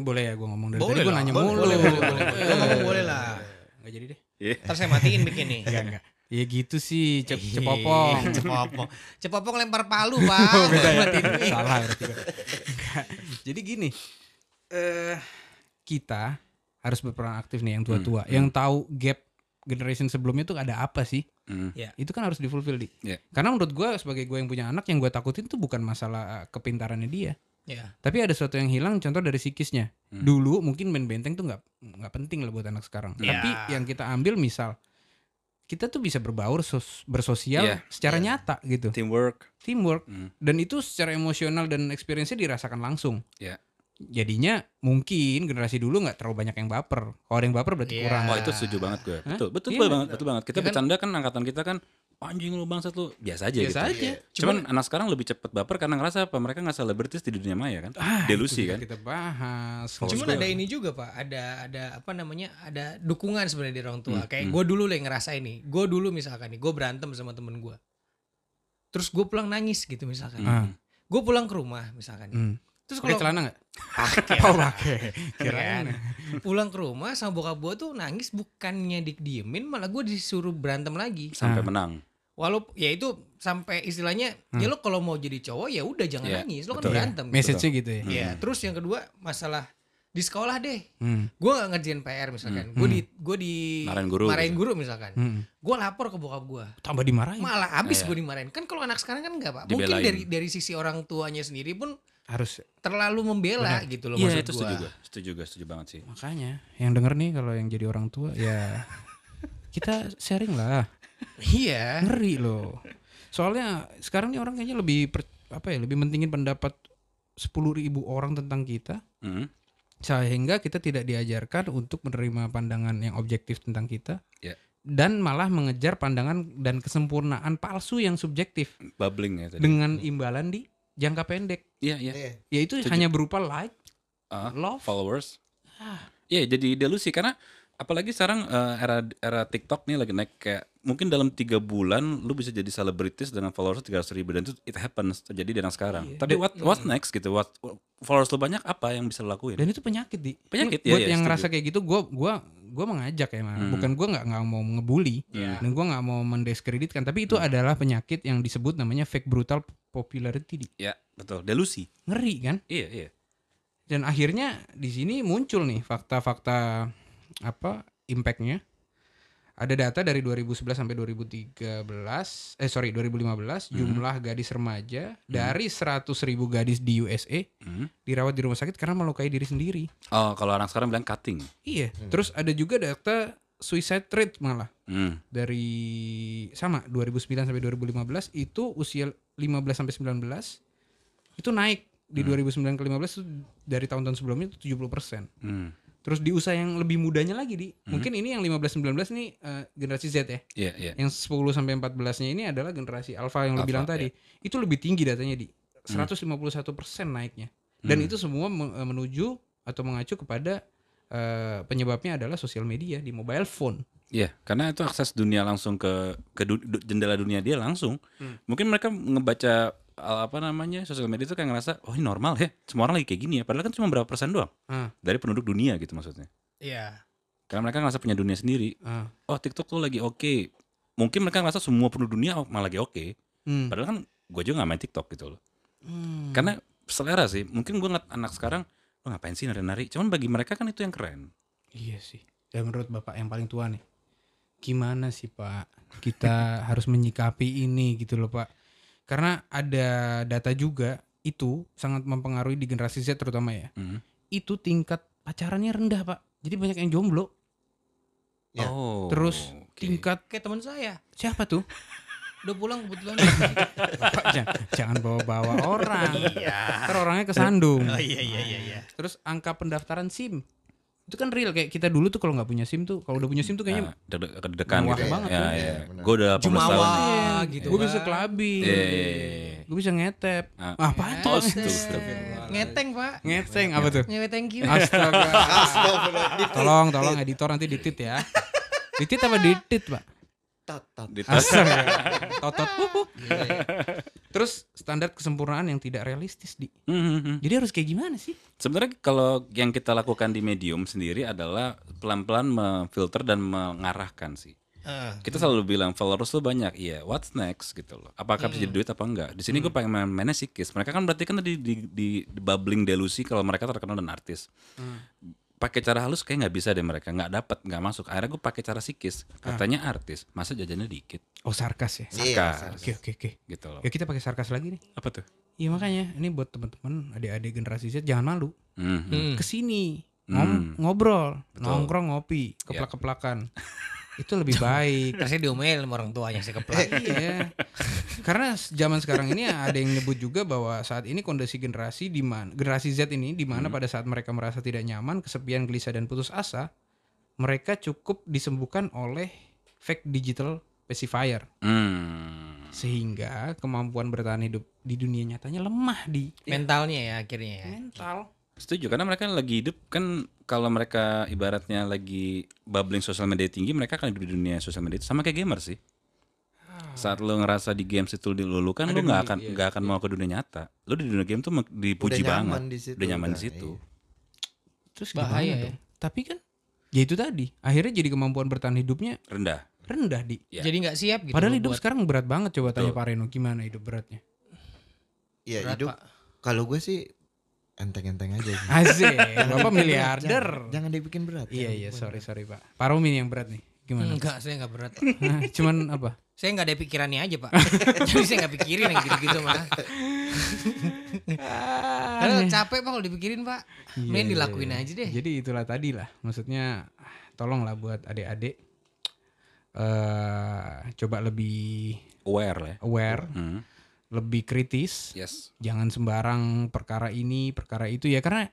boleh ya gua ngomong dari Boleh tadi gua lah, nanya boleh, mulu. boleh, boleh, boleh. Lo ngomong boleh lah. Enggak jadi deh. Ntar saya matiin bikin nih. Enggak, enggak. Ya gitu sih, cep Iya. cepopong. Cepopong. Cepopong lempar palu, Pak. Matiin mic. Salah berarti gua. Enggak. Jadi gini, eh kita harus berperan aktif nih yang tua-tua, yang tahu gap generation sebelumnya tuh ada apa sih? Hmm. Itu kan harus difulfill di. Iya. Karena menurut gua sebagai gue yang punya anak yang gue takutin tuh bukan masalah eh, kepintarannya dia, Ya. tapi ada sesuatu yang hilang contoh dari psikisnya. Hmm. Dulu mungkin main benteng tuh nggak nggak penting lah buat anak sekarang. Ya. Tapi yang kita ambil misal kita tuh bisa berbaur sos- bersosial Iya. secara Iya. nyata gitu. Teamwork. Teamwork Hmm. dan itu secara emosional dan experience-nya dirasakan langsung. Iya. jadinya mungkin generasi dulu nggak terlalu banyak yang baper. Kalau ada yang baper berarti Iya. kurang. Oh itu setuju banget gue. Betul, betul, Iya. betul banget, betul banget. Kita Ya kan? bercanda kan angkatan kita kan anjing lu bangsat lu biasa aja Biasa gitu. aja. Cuman, anak sekarang lebih cepet baper karena ngerasa apa mereka nggak selebritis di dunia maya kan. Ah, Delusi itu kan. Kita bahas. Cuman ada ini juga pak, ada ada apa namanya, ada dukungan sebenarnya dari orang tua. Hmm, Kayak hmm. gue dulu lah yang ngerasain nih. Gue dulu misalkan nih, gue berantem sama temen gue. Terus gue pulang nangis gitu misalkan. Ah. Gue pulang ke rumah misalkan. Hmm. Terus Pakai kalau celana nggak? pakai Oh pakai. Kirain. pulang ke rumah sama bokap gue tuh nangis bukannya didiemin malah gue disuruh berantem lagi. Sampai Ah. menang. Walaupun ya itu sampai istilahnya ya lo kalau mau jadi cowok ya udah jangan Iya, nangis, lo kan betul. berantem. gitu. Message-nya gitu ya. Iya, terus yang kedua masalah di sekolah deh. Hmm. Gue gak ngerjain PR misalkan. Gue di gue di Marahin guru marahin gitu. guru misalkan. Hmm. Gue lapor ke bokap gue. Tambah dimarahin. Malah abis Iya. gue dimarahin. Kan kalau anak sekarang kan enggak, Pak. Mungkin Dibelain. dari dari sisi orang tuanya sendiri pun Harus terlalu membela gitu loh Iya maksud itu gua. setuju gue, setuju gue, setuju banget sih. makanya yang denger nih kalau yang jadi orang tua ya kita sharing lah. Iya. Ngeri loh. Soalnya sekarang nih orang kayaknya lebih per- apa ya lebih mentingin pendapat 10.000 ribu orang tentang kita Hmm. sehingga kita tidak diajarkan untuk menerima pandangan yang objektif tentang kita Ya. dan malah mengejar pandangan dan kesempurnaan palsu yang subjektif Bubbling ya tadi. dengan imbalan di jangka pendek Iya iya. Iya. yaitu Setuju. hanya berupa like Ah, love followers. Ah. Iya jadi delusi karena apalagi sekarang eh, era era TikTok nih lagi naik kayak mungkin dalam tiga bulan lu bisa jadi selebritis dengan followers tiga ribu dan itu it happens terjadi di anak sekarang. Iya. Tapi what what's next gitu? What followers lu banyak apa yang bisa lu lakuin? dan itu penyakit di Penyakit, Ini iya, buat iya, yang setuju. ngerasa kayak gitu gua gua gua mengajak ya. Hmm. bukan gua nggak nggak mau ngebully Iya. dan gua nggak mau mendiskreditkan tapi itu Hmm. adalah penyakit yang disebut namanya fake brutal popularity di Ya betul delusi. ngeri kan Iya iya. dan akhirnya di sini muncul nih fakta-fakta apa impactnya ada data dari 2011 sampai 2013 eh sorry 2015 Hmm. jumlah gadis remaja dari 100 ribu gadis di USA Hmm. dirawat di rumah sakit karena melukai diri sendiri Oh kalau anak sekarang bilang cutting. iya terus ada juga data suicide rate malah Hmm. dari sama 2009 sampai 2015 itu usia 15 sampai 19 itu naik di 2009 ke 15 itu dari tahun-tahun sebelumnya itu 70%. Hmm. Terus di usia yang lebih mudanya lagi di mungkin ini yang 15 19 nih eh, generasi Z ya. Iya iya. Yang 10 sampai 14-nya ini adalah generasi alpha yang lo Alpha, bilang tadi. Itu lebih tinggi datanya di 151% naiknya. Dan Hmm. itu semua eh, menuju atau mengacu kepada eh, penyebabnya adalah sosial media di mobile phone. Iya, karena itu akses dunia langsung ke ke du- du- jendela dunia dia langsung. Hmm. Mungkin mereka ngebaca uh, apa namanya sosial media itu kayak ngerasa, oh ini normal ya, semua orang lagi kayak gini ya. Padahal kan cuma berapa persen doang Ah. dari penduduk dunia gitu maksudnya. Iya. Karena mereka ngerasa punya dunia sendiri. Ah. Oh TikTok tuh lagi oke. Mungkin mereka ngerasa semua penduduk dunia malah lagi oke. Hmm. Padahal kan gue juga gak main TikTok gitu loh. Hmm. Karena selera sih. Mungkin gue ngeliat anak sekarang, lo ngapain sih nari-nari? Cuman bagi mereka kan itu yang keren. Iya sih. Dan menurut Bapak yang paling tua nih, gimana sih Pak kita harus menyikapi ini gitu loh Pak? Karena ada data juga itu sangat mempengaruhi di generasi Z terutama ya. Hmm. Itu tingkat pacarannya rendah Pak. Jadi banyak yang jomblo. Ya. Oh. Terus oke. tingkat Kayak teman saya. siapa tuh? Udah pulang kebetulan. Bapak jangan, jangan bawa-bawa orang. Iya. Ntar orangnya kesandung. Oh iya iya iya iya. Terus angka pendaftaran SIM itu kan real kayak kita dulu tuh kalau nggak punya SIM tuh kalau udah punya SIM tuh kayaknya Nah, deg- deg-degan gitu. banget ya, tuh. ya. Iya, benar. Gue udah 18 tahun. Jumawa nih. gitu. gue bisa kan. kelabing, Iya, iya, iya. gue bisa ngetep. Ah. Apa tuh? Ngeteng. Ngeteng, Pak. Ngeteng apa tuh? Thank you. Astaga. Tolong, tolong editor nanti ditit ya. Ditit apa ditit, Pak? Tat, tat. Di tas. Astaga. Totot pupuk. Terus standar kesempurnaan yang tidak realistis di. Hmm, hmm, hmm. Jadi harus kayak gimana sih? Sebenarnya kalau yang kita lakukan di medium sendiri adalah pelan-pelan memfilter dan mengarahkan sih. Ah. Kita selalu bilang followers lu banyak, iya. What's next gitu loh? Apakah bisa jadi duit apa enggak? Di sini gue pengen main mainnya psikis. Mereka kan berarti kan tadi di, di, di bubbling delusi kalau mereka terkenal dan artis. Pakai cara halus kayak nggak bisa deh mereka, nggak dapat, nggak masuk. Akhirnya gue pakai cara psikis. Katanya artis, masa jajannya dikit, Oh, sarkas ya. Iya, sarkas Oke, oke, oke. gitu loh. Ya kita pakai sarkas lagi nih. Apa tuh? Iya makanya ini buat teman-teman adik-adik generasi Z jangan malu. Hmm, hmm. Hmm. Ke sini ngom- Hmm. ngobrol, Betul. nongkrong ngopi, keplak-keplakan. Itu lebih baik. Saya diomelin sama orang tuanya saya keplak. iya. karena zaman sekarang ini ada yang nyebut juga bahwa saat ini kondisi generasi di mana generasi Z ini di mana pada saat mereka merasa tidak nyaman, kesepian, gelisah dan putus asa, mereka cukup disembuhkan oleh fake digital pacifier Hmm. sehingga kemampuan bertahan hidup di dunia nyatanya lemah di Mentalnya ya akhirnya ya. mental. Setuju karena mereka lagi hidup kan kalau mereka ibaratnya lagi bubbling sosial media tinggi mereka akan hidup di dunia sosial media itu sama kayak gamer sih. Saat lo ngerasa di games itu dilulu kan lo nggak akan nggak akan mau ke dunia nyata. Lo di dunia game tuh dipuji Udah nyaman banget. di situ, udah nyaman di udah, situ. iya. Terus Bahaya ya. dong? Tapi kan ya itu tadi, akhirnya jadi kemampuan bertahan hidupnya Rendah. rendah di. Ya. Jadi nggak siap gitu. Padahal hidup buat- sekarang berat banget coba tanya. Pak Reno gimana hidup beratnya. Iya berat, hidup. Kalau gue sih enteng-enteng aja sih. Asik, Bapak miliarder. Jangan, jangan dibikin berat. Iya iya sorry sorry Pak. Pak Romi yang berat nih. Gimana? Enggak, saya nggak berat. Pak. Nah, cuman apa? Saya nggak ada pikirannya aja pak. Jadi saya nggak pikirin yang gitu-gitu mah. Karena capek pak kalau dipikirin pak. Iya, Mending iya, dilakuin iya. aja deh. Jadi itulah tadi lah. Maksudnya tolonglah buat adik-adik eh coba lebih Aware lah ya. aware, Hmm. lebih kritis. Yes. Jangan sembarang perkara ini, perkara itu ya karena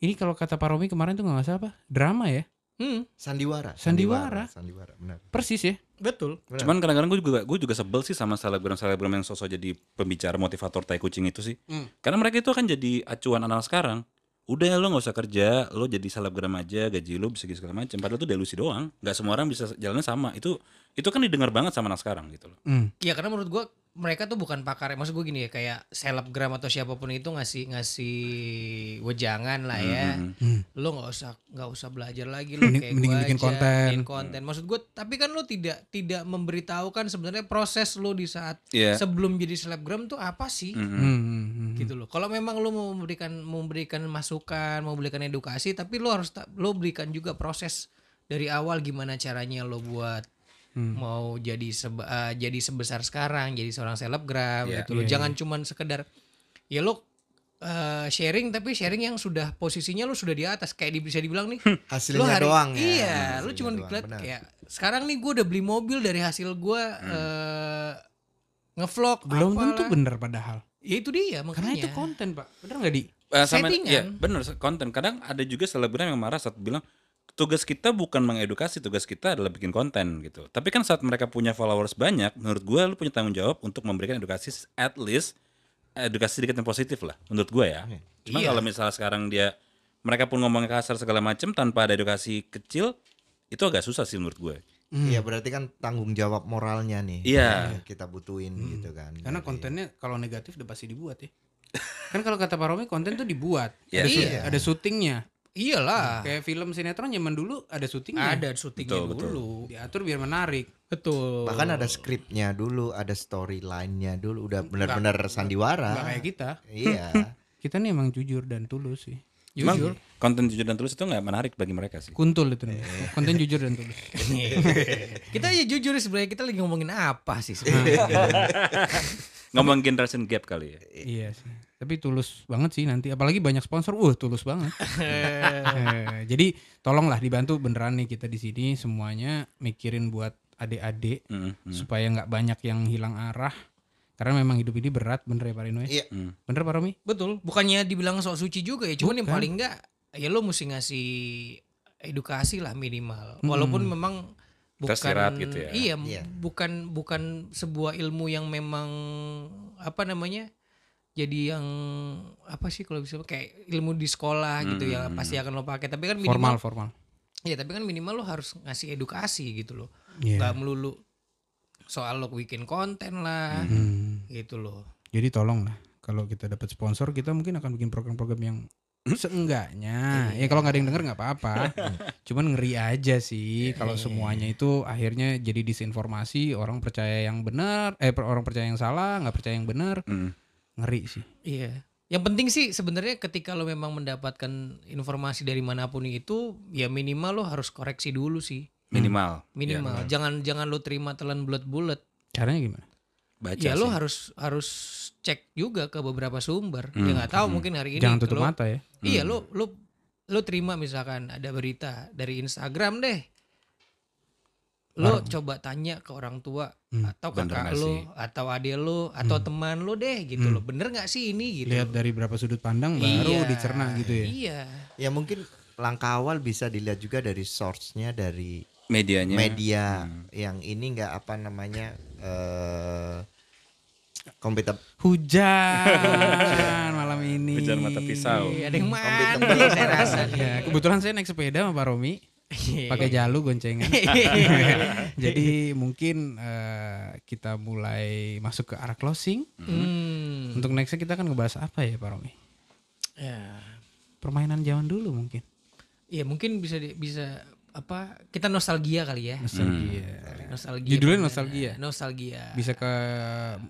ini kalau kata Pak Romi kemarin tuh nggak masalah apa? Drama ya. Hmm, Sandiwara. Sandiwara. Sandiwara, benar. Persis ya. betul. Benar. Cuman kadang-kadang gue juga gue juga sebel sih sama selebgram-selebgram yang sosok jadi pembicara motivator tai kucing itu sih. Hmm. Karena mereka itu akan jadi acuan anak sekarang. Udah lo nggak usah kerja, lo jadi selebgram aja, gaji lo bisa segala macam. Padahal itu delusi doang. Nggak semua orang bisa jalannya sama. Itu itu kan didengar banget sama anak sekarang gitu loh. Hmm. Ya karena menurut gua mereka tuh bukan pakar. Maksud gue gini ya kayak selebgram atau siapa pun itu ngasih ngasih wejangan lah ya. Hmm. Hmm. Lo nggak usah nggak usah belajar lagi lo kayak mending gua bikin aja, konten. bikin konten. Maksud gue tapi kan lo tidak tidak memberitahukan sebenarnya proses lo di saat Iya. sebelum jadi selebgram tuh apa sih? Mm-mm. Hmm, hmm, hmm. gitu loh. Kalau memang lo mau memberikan memberikan masukan, mau memberikan edukasi, tapi lo harus lo berikan juga proses dari awal gimana caranya lo buat Hmm. mau jadi seba- eh, jadi sebesar sekarang, jadi seorang selebgram Iya. gitu loh. Iya, Jangan cuman sekedar ya lo eh, sharing tapi sharing yang sudah posisinya lo sudah di atas kayak di, bisa dibilang nih Hasilnya lo hari doang ya. iya lo Hasilnya cuma doang, dikeliat benar. kayak sekarang nih gue udah beli mobil dari hasil gue eh, ngevlog Belum tentu apalah. bener padahal. ya itu dia makanya Karena itu konten pak. Bener nggak di? Eh, sama, Settingan. ya, bener konten. Kadang ada juga selebgram yang marah saat bilang tugas kita bukan mengedukasi, tugas kita adalah bikin konten gitu. Tapi kan saat mereka punya followers banyak, menurut gue lu punya tanggung jawab untuk memberikan edukasi at least edukasi sedikit yang positif lah menurut gue ya. Cuma Iya. kalau misalnya sekarang dia mereka pun ngomong kasar segala macam tanpa ada edukasi kecil itu agak susah sih menurut gue. Iya berarti kan tanggung jawab moralnya nih. Iya. yang Kita butuhin gitu kan. Karena Jadi- kontennya kalau negatif udah pasti dibuat ya. kan kalau kata Pak Romi konten tuh dibuat. Iya. Ada, Iya. ada syutingnya. Iyalah Kayak film sinetron zaman dulu ada syutingnya. ada syutingnya Betul, betul. dulu Diatur biar menarik. betul bahkan ada skripnya dulu, ada storyline-nya dulu, udah benar-benar sandiwara. Nggak kayak kita. Iya. Kita nih emang jujur dan tulus sih. Jujur. konten jujur dan tulus itu nggak menarik bagi mereka sih. Kuntul itu nih. Konten jujur dan tulus. kita aja jujur sebenarnya kita lagi ngomongin apa sih sebenarnya Ngomong generation gap kali ya. iya sih. Tapi tulus banget sih nanti. Apalagi banyak sponsor. Wah tulus banget. Eh, jadi tolonglah dibantu beneran nih kita di sini semuanya mikirin buat adik-adik Mm, mm, supaya nggak banyak yang hilang arah. Karena memang hidup ini berat bener ya Pak Rino ya? Iya. mm. Bener Pak Romi? betul bukannya dibilang sok suci juga ya cuman yang paling enggak ya lo mesti ngasih edukasi lah minimal walaupun memang bukan Tersirat gitu ya. iya Iya. bukan bukan sebuah ilmu yang memang apa namanya jadi yang apa sih kalau bisa kayak ilmu di sekolah gitu ya pasti akan lo pakai tapi kan Formal minimal formal. ya tapi kan minimal lo harus ngasih edukasi gitu loh Iya. nggak melulu soal lo bikin konten lah Hmm. gitu loh Jadi tolong lah kalau kita dapat sponsor kita mungkin akan bikin program-program yang seenggaknya ya kalau nggak ada yang denger nggak apa-apa cuman ngeri aja sih kalau semuanya itu akhirnya jadi disinformasi orang percaya yang benar eh orang percaya yang salah nggak percaya yang benar Mm. ngeri sih Iya. Yang penting sih sebenarnya ketika lo memang mendapatkan informasi dari mana pun itu, ya minimal lo harus koreksi dulu sih. Minimal. Minimal. Ya, jangan jangan lo terima telan bulat-bulat. caranya gimana baca Ya lo sih. harus harus cek juga ke beberapa sumber. Hmm, Ya nggak tahu mungkin hari ini jangan tutup lo- mata ya Iya lo lo lo terima misalkan ada berita dari Instagram deh. lo coba tanya ke orang tua Hmm, atau kakak nggak lo sih? atau adik lo atau teman lo deh gitu Hmm. loh bener nggak sih ini gitu Lihat dari berapa sudut pandang baru Iya, dicerna gitu ya. iya Ya mungkin langkah awal bisa dilihat juga dari source-nya dari Medianya. media Hmm. yang ini enggak apa namanya eh kompeten Hujan malam ini. Hujan mata pisau. Iya, ada yang mandi Kompeten. saya rasa. Ya, kebetulan saya naik sepeda sama Pak Romi, Iya. pakai jalu goncengan. Jadi mungkin eh, kita mulai masuk ke arah closing. Hmm. Untuk nextnya kita akan ngebahas apa ya Pak Romi? Ya. Permainan zaman dulu mungkin. Iya mungkin bisa di- bisa apa kita nostalgia kali ya. Nostalgia. Nostalgia. Judulnya nostalgia. Nostalgia. Bisa ke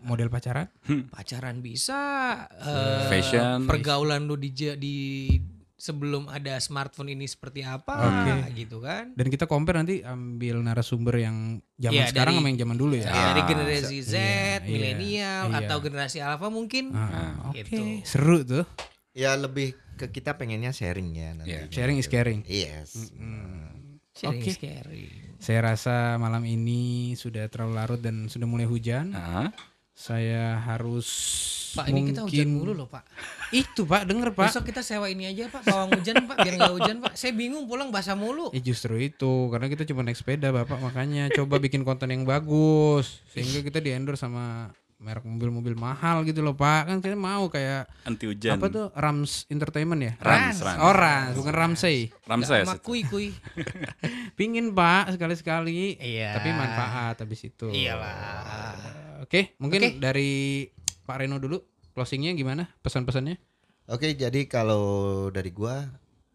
model pacaran? Pacaran bisa. eh, Fashion. Pergaulan lu di di sebelum ada smartphone ini seperti apa Oke. gitu kan. Dan kita compare nanti ambil narasumber yang zaman Iya, sekarang dari- sama yang zaman dulu ya. Dari Ah, generasi Z, iya, milenial iya. atau generasi alpha mungkin. Ah, Oke, Gitu. seru tuh. ya lebih ke kita pengennya sharing ya nanti. Iya. Sharing is caring. Yes. Sharing Oke. is caring. Saya rasa malam ini sudah terlalu larut dan sudah mulai hujan. Ah, Saya harus Pak ini kita hujan mungkin- mulu loh Pak. Itu Pak, denger Pak. Besok kita sewa ini aja Pak, pawang hujan Pak, biar nggak hujan Pak. Saya bingung pulang basah mulu. Eh justru itu, karena kita cuma naik sepeda Bapak, makanya coba bikin konten yang bagus sehingga kita di endorse sama merek mobil-mobil mahal gitu loh Pak. Kan kita mau kayak anti hujan. apa tuh Rams Entertainment ya? Rans, Rans. Oh bukan Ramsey. Ramses. Sama kuy kuy. Pingin Pak sekali-sekali. Iya. Tapi manfaat habis itu. Iyalah. Oke, mungkin Oke. dari Pak Reno dulu closingnya gimana? Pesan-pesannya? Oke, jadi kalau dari gua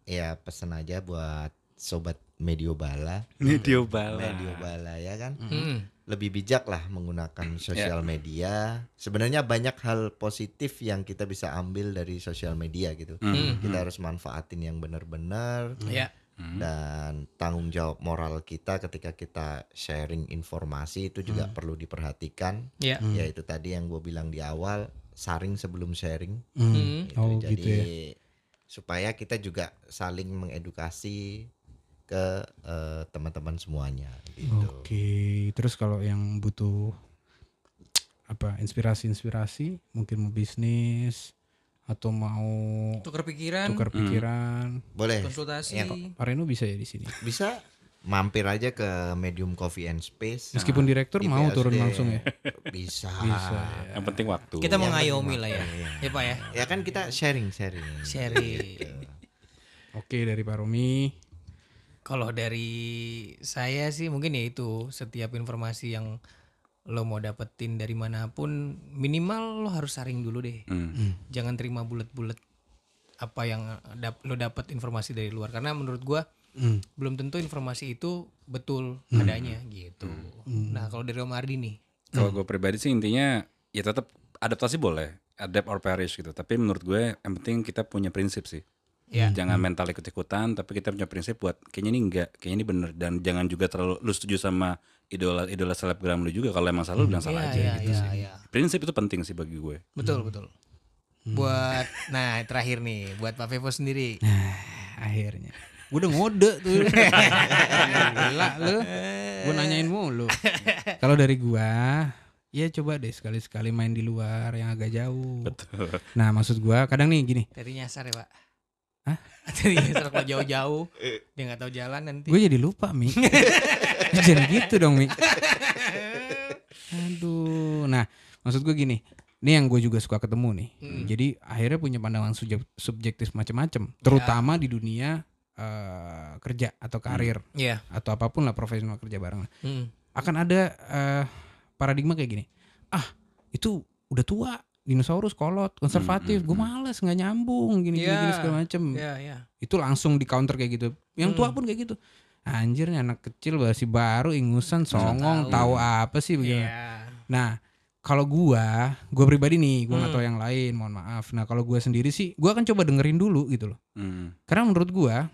ya pesan aja buat sobat Medio Bala, Medio bala. Medio Bala ya kan. Hmm. Lebih bijak lah menggunakan sosial media. Sebenarnya banyak hal positif yang kita bisa ambil dari sosial media gitu. Hmm. Kita harus manfaatin yang benar-benar Ya. Hmm. dan tanggung jawab moral kita ketika kita sharing informasi itu juga perlu diperhatikan. Ya. Ya itu tadi yang gue bilang di awal, saring sebelum sharing. Hmm. Gitu. Oh Jadi gitu ya. supaya kita juga saling mengedukasi ke eh, teman-teman semuanya gitu. Oke, terus kalau yang butuh apa inspirasi-inspirasi, mungkin mau bisnis atau mau Tukar pikiran, tukar pikiran, Boleh konsultasi. Ya, Pak Reno bisa ya di sini. bisa mampir aja ke Medium Coffee and Space. Meskipun direktur di mau BSD. turun langsung ya. Bisa. Bisa ya. Yang penting waktu. Kita Yang mengayomi lah ya. waktu, Ya Pak ya. Ya kan kita sharing-sharing. Sharing. Oke dari Pak Romi. Kalau dari saya sih mungkin ya itu setiap informasi yang lo mau dapetin dari mana pun minimal lo harus saring dulu deh. Hmm. Jangan terima bulat-bulat apa yang dap- lo dapat informasi dari luar karena menurut gua Hmm. belum tentu informasi itu betul adanya gitu. Nah, kalau dari Om Ardi nih Kalau gue pribadi sih intinya ya tetap adaptasi boleh, adapt or perish gitu. Tapi menurut gue yang penting kita punya prinsip sih. Ya. Jangan mental ikut-ikutan, tapi kita punya prinsip buat kayaknya ini enggak, kayaknya ini bener dan jangan juga terlalu lu setuju sama idola idola selebgram lu juga kalau emang salah lu bilang salah Iya, aja iya, gitu iya, sih. iya. Prinsip itu penting sih bagi gue. Betul, betul. Buat nah terakhir nih buat Pak Vevo sendiri. Akhirnya. Gue udah ngode tuh. Gila lu. Gue nanyain mulu. Kalau dari gua, ya coba deh sekali-sekali main di luar yang agak jauh. Betul. Nah maksud gua kadang nih gini. Tadi nyasar ya, Pak. Hah? Nyasar kalau jauh-jauh. Dia nggak tahu jalan nanti. Gue jadi lupa Mi. Jangan gitu dong Mi. Aduh. Nah maksud gue gini. Ini yang gue juga suka ketemu nih. Hmm. Jadi akhirnya punya pandangan subjek- subjektif macam-macam. Terutama di dunia eh, kerja atau karir Iya. atau apa pun lah profesional kerja bareng. Hmm. Akan ada eh, paradigma kayak gini. Ah itu udah tua. Dinosaurus kolot, konservatif, Hmm, gue males nggak nyambung gini, gini, Iya. gini segala macem Iya, iya. itu langsung di counter kayak gitu. Yang tua Hmm. pun kayak gitu. Anjir nih anak kecil masih baru ingusan songong tahu tahu. apa sih begitu. Iya. Nah, kalau gua, gua pribadi nih, gua nggak Hmm. tahu yang lain, mohon maaf. Nah, kalau gua sendiri sih, gua akan coba dengerin dulu gitu loh. Hmm. Karena menurut gua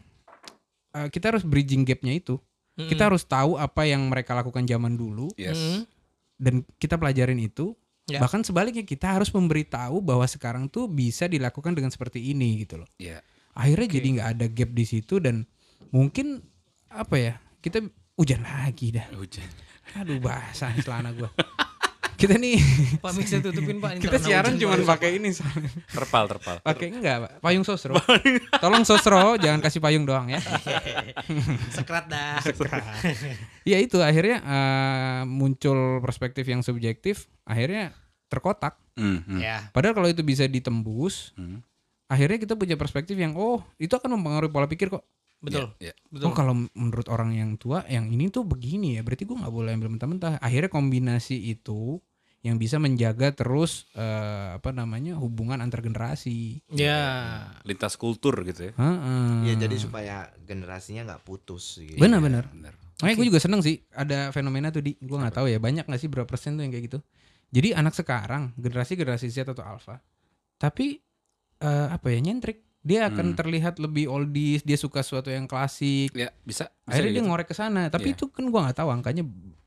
eh, kita harus bridging gapnya itu. Hmm. Kita harus tahu apa yang mereka lakukan zaman dulu Yes. Dan kita pelajarin itu. Ya. Bahkan sebaliknya kita harus memberitahu bahwa sekarang tuh bisa dilakukan dengan seperti ini gitu loh. Iya. akhirnya jadi nggak ada gap di situ dan mungkin apa ya kita hujan lagi dah. Hujan. Aduh basah celana gua. Kita nih Pak bisa tutupin Pak. kita siaran cuma pakai ini soalnya. Terpal, terpal. Pakai enggak, Pak? Payung sosro. Tolong sosro, jangan kasih payung doang ya. Sekrat dah. Ya itu akhirnya eh, muncul perspektif yang subjektif, akhirnya terkotak. Ya. Padahal kalau itu bisa ditembus, hmm. akhirnya kita punya perspektif yang oh itu akan mempengaruhi pola pikir kok. Betul. Iya, iya. Betul. Oh kalau menurut orang yang tua yang ini tuh begini ya, berarti gua nggak boleh ambil mentah-mentah. Akhirnya kombinasi itu yang bisa menjaga terus eh, apa namanya hubungan antar generasi. Ya. Lintas kultur gitu ya. Heeh. Ya jadi supaya generasinya nggak putus. Gitu. Benar-benar. Benar. Makanya gue juga seneng sih ada fenomena tuh di gue nggak tahu ya banyak nggak sih berapa persen tuh yang kayak gitu. Jadi anak sekarang generasi generasi Z atau alpha, tapi eh, apa ya nyentrik dia akan Hmm. terlihat lebih oldies, dia suka sesuatu yang klasik. Ya, bisa. bisa Akhirnya dia gitu. ngorek ke sana, tapi Iya. itu kan gua nggak tahu angkanya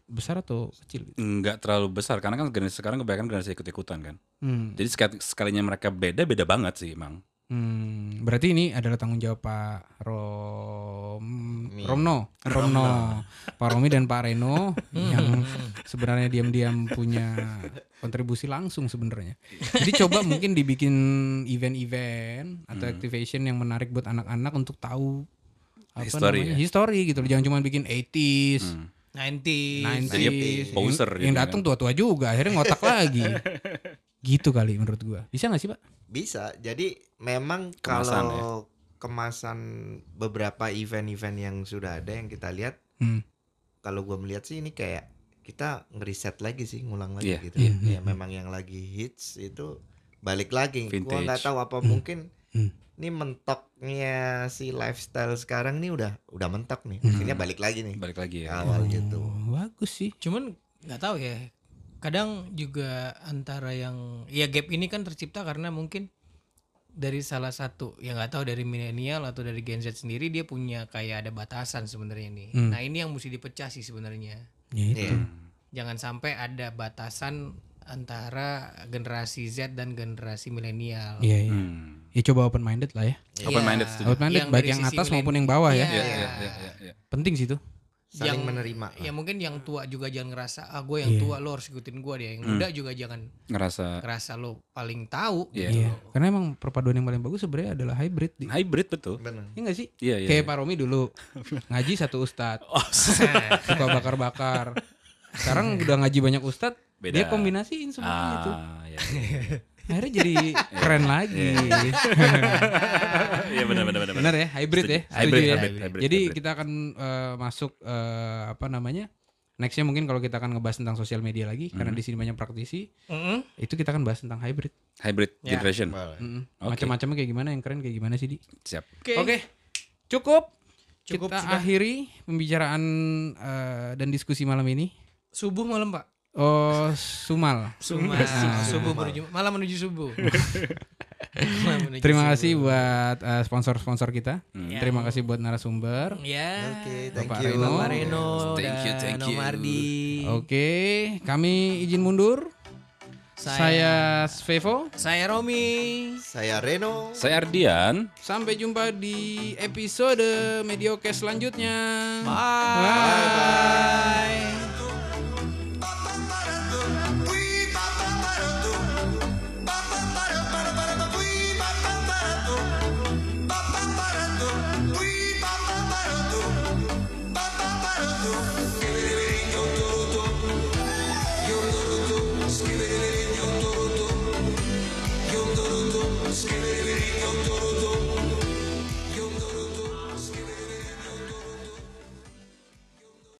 besar atau kecil. Gitu. Nggak terlalu besar karena kan generasi sekarang kebanyakan generasi ikut-ikutan kan. Hmm. Jadi sekali, sekalinya mereka beda beda banget sih emang. Hmm, berarti ini adalah tanggung jawab Pak Rom Mi. Romno, Romno, Pak Romi dan Pak Reno yang sebenarnya diam-diam punya kontribusi langsung sebenarnya. Jadi coba mungkin dibikin event-event atau activation yang menarik buat anak-anak untuk tahu apa History namanya ya? history gitu loh. Jangan cuma bikin 80s, Hmm. 90. 90s, poser yang, yang jadinya datang tua-tua juga, akhirnya ngotak lagi. Gitu kali menurut gua. Bisa nggak sih, Pak? Bisa. Jadi memang Kemasan, ya. kalau kemasan beberapa event-event yang sudah ada yang kita lihat, Hmm. kalau gua melihat sih ini kayak kita ngeriset lagi sih, ngulang lagi Iya, gitu. iya, ya iya. memang yang lagi hits itu balik lagi. Gua Vintage. nggak tahu apa mungkin Hmm. ini mentoknya si lifestyle sekarang nih udah udah mentok nih. Hmm. Akhirnya balik lagi nih. Balik lagi ya. Awal gitu. Oh, bagus sih. Cuman nggak tahu ya. Kadang juga antara yang ya gap ini kan tercipta karena mungkin dari salah satu yang nggak tahu dari milenial atau dari Gen Z sendiri dia punya kayak ada batasan sebenarnya nih. Hmm. Nah ini yang mesti dipecah sih sebenarnya. Ya itu. Iya. Jangan sampai ada batasan antara generasi Z dan generasi milenial. Iya, iya. Hmm. Ya coba open minded lah ya. Open minded Iya. Open minded Yang baik yang atas maupun yang bawah ya. Iya. Iya, iya, iya, iya, iya. Penting sih itu. Saling Yang- menerima. Ya mungkin yang tua juga jangan ngerasa ah gue yang Iya. tua lo harus ikutin gue dia. Yang muda juga jangan Ngerasa ngerasa lo paling tahu. Iya. Iya. Karena emang perpaduan yang paling bagus sebenarnya adalah hybrid. Di. hybrid betul. Benar. Iya gak sih? Iya, iya. Kayak iya. Pak Romi dulu ngaji satu ustadz, Oh, suka bakar-bakar. Sekarang udah ngaji banyak ustadz, Beda. dia kombinasiin semuanya itu. ah, iya. iya. Akhirnya jadi keren lagi. Iya benar benar benar. Benar ya, hybrid ya. Hybrid, ya. hybrid, hybrid, Jadi hybrid. kita akan eh, masuk eh, apa namanya? Nextnya mungkin kalau kita akan ngebahas tentang sosial media lagi, karena di sini banyak praktisi, Mm-mm. itu kita akan bahas tentang hybrid. hybrid Ya. generation. Mm-mm. Oke. Macam-macamnya kayak gimana, yang keren kayak gimana sih di? Siap. Oke, cukup. Cukup kita sudah. akhiri pembicaraan eh, dan diskusi malam ini. Subuh malam pak. Oh, Sumal. Subuh, Nah. subuh menuju malam menuju subuh. Menuju Terima subuh. kasih buat eh, sponsor-sponsor kita. Hmm. Terima kasih buat narasumber. Ya. Oke, thank Bapak you. Reno. Bapak Reno Thank you, thank you. Oke, kami izin mundur. Saya Svevo. saya Romi. Saya Reno. Saya Ardian. Sampai jumpa di episode Mediocast selanjutnya. Bye.